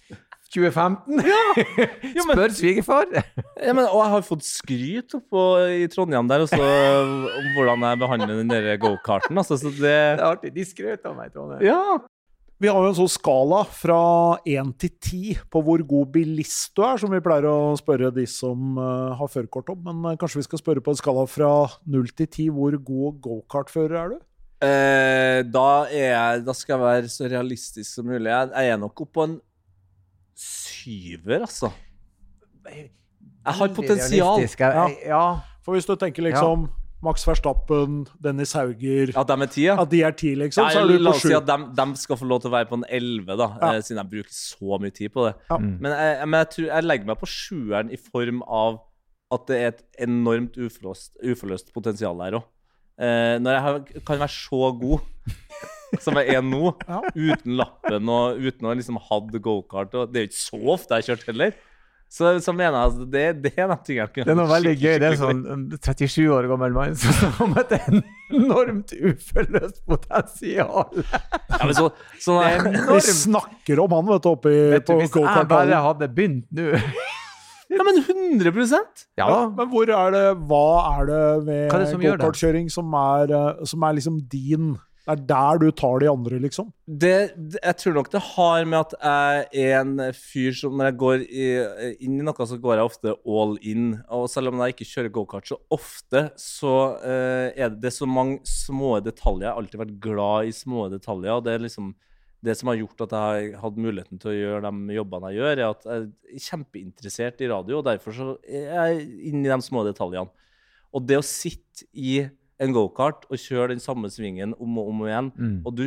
2015. men- Spør svigerfar. Ja, men, og jeg har fått skryt oppå i Trondheim der også om hvordan jeg behandler den der gokarten. Altså, det Det er artig. De skrøt av meg, Trondheim. Ja. Vi har jo en sånn skala fra én til ti på hvor god bilist du er, som vi pleier å spørre de som eh, har førerkort om. Men eh, kanskje vi skal spørre på en skala fra null til ti. Hvor god gokartfører er du? Eh, da, er jeg, da skal jeg være så realistisk som mulig. Jeg, jeg er nok oppå en syver, altså. Jeg har potensial. Jeg- Ja. ja. For hvis du tenker liksom Max Verstappen, Dennis Hauger At de er ti, ja? At de er ti, liksom, Ja, så er du la oss si at de, de skal få lov til å være på en 11, da, Ja. eh, siden jeg bruker så mye tid på det. Ja. Mm. Men, jeg, men jeg, tror, jeg legger meg på sjueren i form av at det er et enormt uforløst, uforløst potensial der òg. Eh, når jeg har, kan være så god som jeg er nå, Ja. uten lappen og uten å liksom hatt gokart Det er jo ikke så ofte jeg har kjørt heller. Så, så mener jeg at det, det er noe jeg kunne Det er noe veldig gøy. Det er sånn 37 år gammel mann som har et enormt uforløst potensial. ja, men så, så, Det er Vi snakker om han, vet du, oppe i, Vet du, hvis jeg bare hadde begynt nå Ja, men 100 Ja, Ja, men hvor er det, hva er det ved gokartkjøring som, er, eh, som er liksom din Det er der du tar de andre, liksom? det, jeg tror nok det har med at jeg er en fyr som når jeg går i, inn i noe, så går jeg ofte all in. Og selv om jeg ikke kjører gokart så ofte, så uh, er det, så mange små detaljer. Jeg har alltid vært glad i små detaljer. og det er liksom det som har gjort at jeg har hatt muligheten til å gjøre de jobbene jeg gjør, er at jeg er kjempeinteressert i radio, og derfor så er jeg inne i de små detaljene. Og det å sitte i en gokart og kjøre den samme svingen om og om igjen, Mm. og du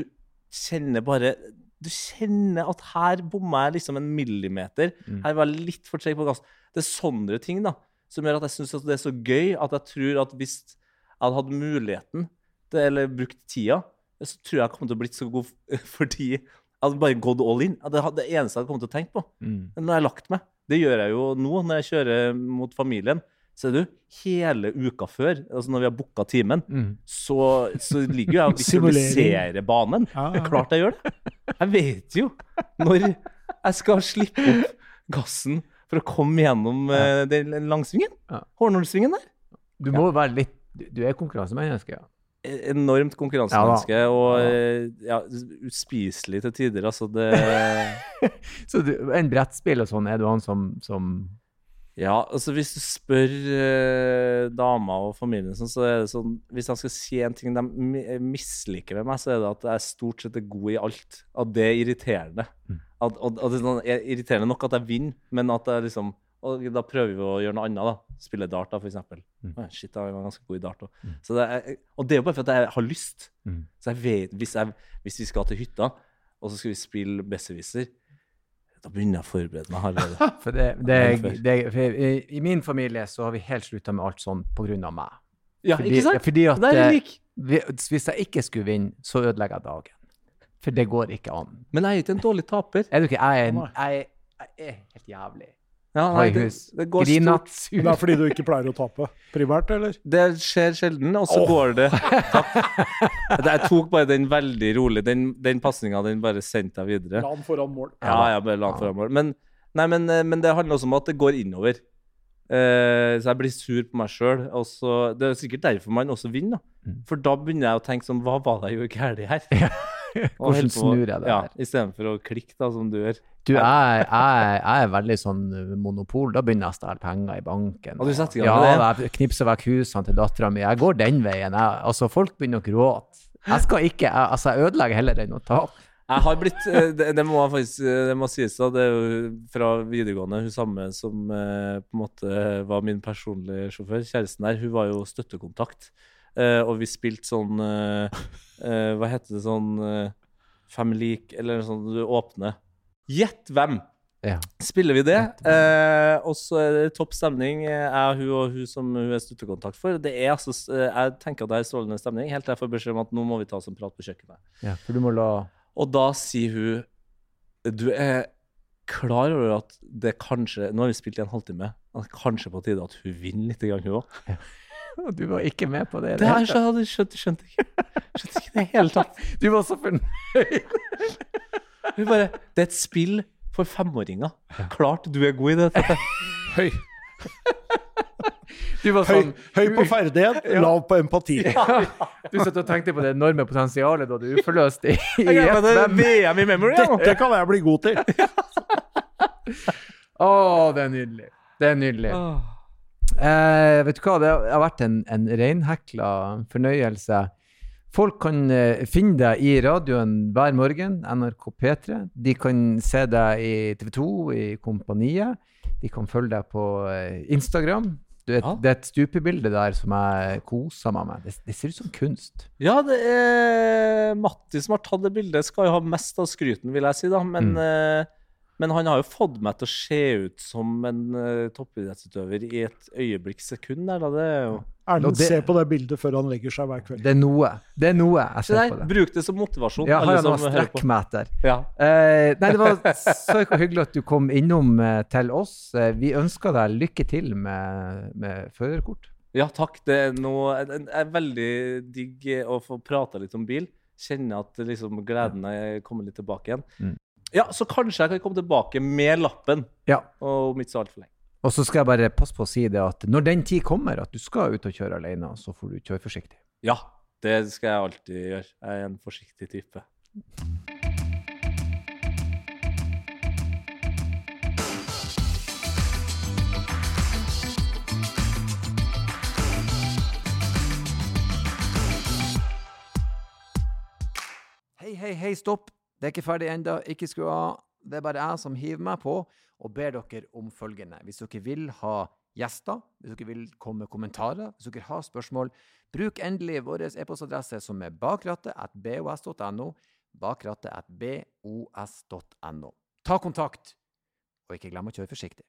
kjenner bare Du kjenner at her bomma jeg liksom en millimeter. Mm. Her var jeg litt for treg på gass. Det er sånne ting da, som gjør at jeg syns det er så gøy at jeg tror at hvis jeg hadde hatt muligheten, til, eller brukt tida, så tror jeg jeg kom til å blitt så god fordi jeg hadde bare gått all in. Det, det eneste jeg hadde kommet til å tenke på. Mm. Når jeg har lagt meg, det gjør jeg jo nå når jeg kjører mot familien, så er du hele uka før, altså når vi har booka timen, Mm. så, så ligger jo jeg og visualiserer banen. Ja, ja. klart jeg gjør det. Jeg vet jo når jeg skal slippe opp gassen for å komme gjennom ja. den langsvingen. Ja. Hornholsvingen der. Du må være litt Du er konkurransemenneske, ja. E- Enormt konkurransemenneske og eh, ja, uspiselig til tider. Altså det Så du, en brettspill og sånn, er du han som, som Ja, altså hvis du spør eh, dama og familien sånn, så er det sånn Hvis jeg skal si en ting de misliker med meg, så er det at jeg stort sett er god i alt. At det er irriterende. Mm. At, at, at det er sånn, er irriterende nok at jeg vinner, men at jeg liksom og da prøver vi å gjøre noe annet, da. Spille dart, da, for. Mm. Shit, jeg var ganske god i dart òg. Mm. Og det er jo bare for at jeg har lyst. Mm. Så jeg vet, hvis, jeg, hvis vi skal til hytta, og så skal vi spille Besserwisser, da begynner jeg å forberede meg allerede. For, det, det, det, for i, I min familie så har vi helt slutta med alt sånn på grunn av meg. Ja, ikke sant? Fordi at Det er eh, lik. hvis jeg ikke skulle vinne, så ødelegger jeg dagen. For det går ikke an. Men jeg er ikke en dårlig taper. Er du ikke? Jeg er, jeg, jeg er helt jævlig. Ja, nei, det, det går stort. Men det er fordi du ikke pleier å tape, primært, eller? Det skjer sjelden, og så oh. går det. Jeg tok bare den veldig rolig. Den, den pasninga den bare sendte jeg videre. La han foran mål. Ja, jeg bare la den foran mål. Men, nei, men, eh, men det handler også om at det går innover. Eh, så jeg blir sur på meg sjøl. Det er sikkert derfor man også vinner. Da. Mm. For da begynner jeg å tenke sånn Hva var det jeg gjorde galt her? Hvordan snur jeg det ja, her? Istedenfor å klikke, da, som du gjør. Du, jeg, jeg, jeg er veldig sånn uh, monopol. Da begynner jeg å stjele penger i banken. Og du setter i gang ja, med det? jeg knipser vekk husene til dattera mi. Jeg går den veien. Jeg, altså, folk begynner å gråte. Jeg skal ikke jeg, Altså, jeg ødelegger heller enn å tape. Jeg har blitt eh, Det, det må faktisk eh, det må sies, da. Det er jo fra videregående. Hun samme som eh, på en måte var min personlige sjåfør. Kjæresten der, hun var jo støttekontakt. Eh, og vi spilte sånn eh, eh, Hva heter det sånn uh, Family Eller sånn du åpner. Gjett hvem! Ja. Spiller vi det, eh, og så er det topp stemning. Jeg, hun og hun som hun er støttekontakt for. Det er altså, jeg tenker at det er strålende stemning, helt til jeg får beskjed om at nå må vi ta oss en prat på kjøkkenet. Ja, for du må la Og da sier hun Du er klar over at det kanskje Nå har vi spilt i en halvtime. Kanskje på tide at hun vinner litt, hun òg. Du var ikke med på det? Det her skjønte, hele jeg skjønt, skjønt, skjønt ikke. Skjønte ikke det i hele tatt. Du var så fornøyd. Bare Det er et spill for femåringer. Klart du er god i det. Høy, Du var høy, sånn høy på ferdighet, lav på empati. Du satt og tenkte på det enorme potensialet da du forløste i, i det. VM i memory. Dette kan jeg bli god til. Å, det er nydelig. Det er nydelig. Åh. Eh, vet du hva, det har vært en, en reinhekla fornøyelse. Folk kan eh, finne deg i radioen hver morgen, NRK P3. De kan se deg i TV 2, i Kompaniet. De kan følge deg på eh, Instagram. Du vet, Ja. Det er et stupebilde der som jeg koser meg med. Det, det ser ut som kunst. Ja, det er Matti som har tatt det bildet. Skal jo ha mest av skryten, vil jeg si, da. Men, eh, men han har jo fått meg til å se ut som en uh, toppidrettsutøver i et øyeblikks sekund. Der, da. Det er jo Erlend ser på det bildet før han legger seg hver kveld. Det er noe. Det er noe jeg Se ser på det. bruk det som motivasjon. Ja, har jeg noe som hører på. strekkmeter? Ja. Uh, nei, det var så hyggelig at du kom innom uh, til oss. Uh, vi ønsker deg lykke til med, med førerkort. ja, takk. Det er, noe, det er veldig digg å få prata litt om bil. Kjenne at liksom, gleden er kommet litt tilbake igjen. Mm. Ja, så kanskje jeg kan komme tilbake med lappen, Ja. om ikke så altfor lenge. Og så skal jeg bare passe på å si det at når den tid kommer at du skal ut og kjøre alene, så får du kjøre forsiktig. Ja, det skal jeg alltid gjøre. Jeg er en forsiktig type. Hei, hei, hei, stopp. Det er ikke ferdig ennå. Ikke skru av. Det er bare jeg som hiver meg på og ber dere om følgende. Hvis dere vil ha gjester, hvis dere vil komme med kommentarer, hvis dere har spørsmål, bruk endelig vår e-postadresse som er bakrattet.bos.no. Bakrattet.bos.no. Ta kontakt, og ikke glem å kjøre forsiktig.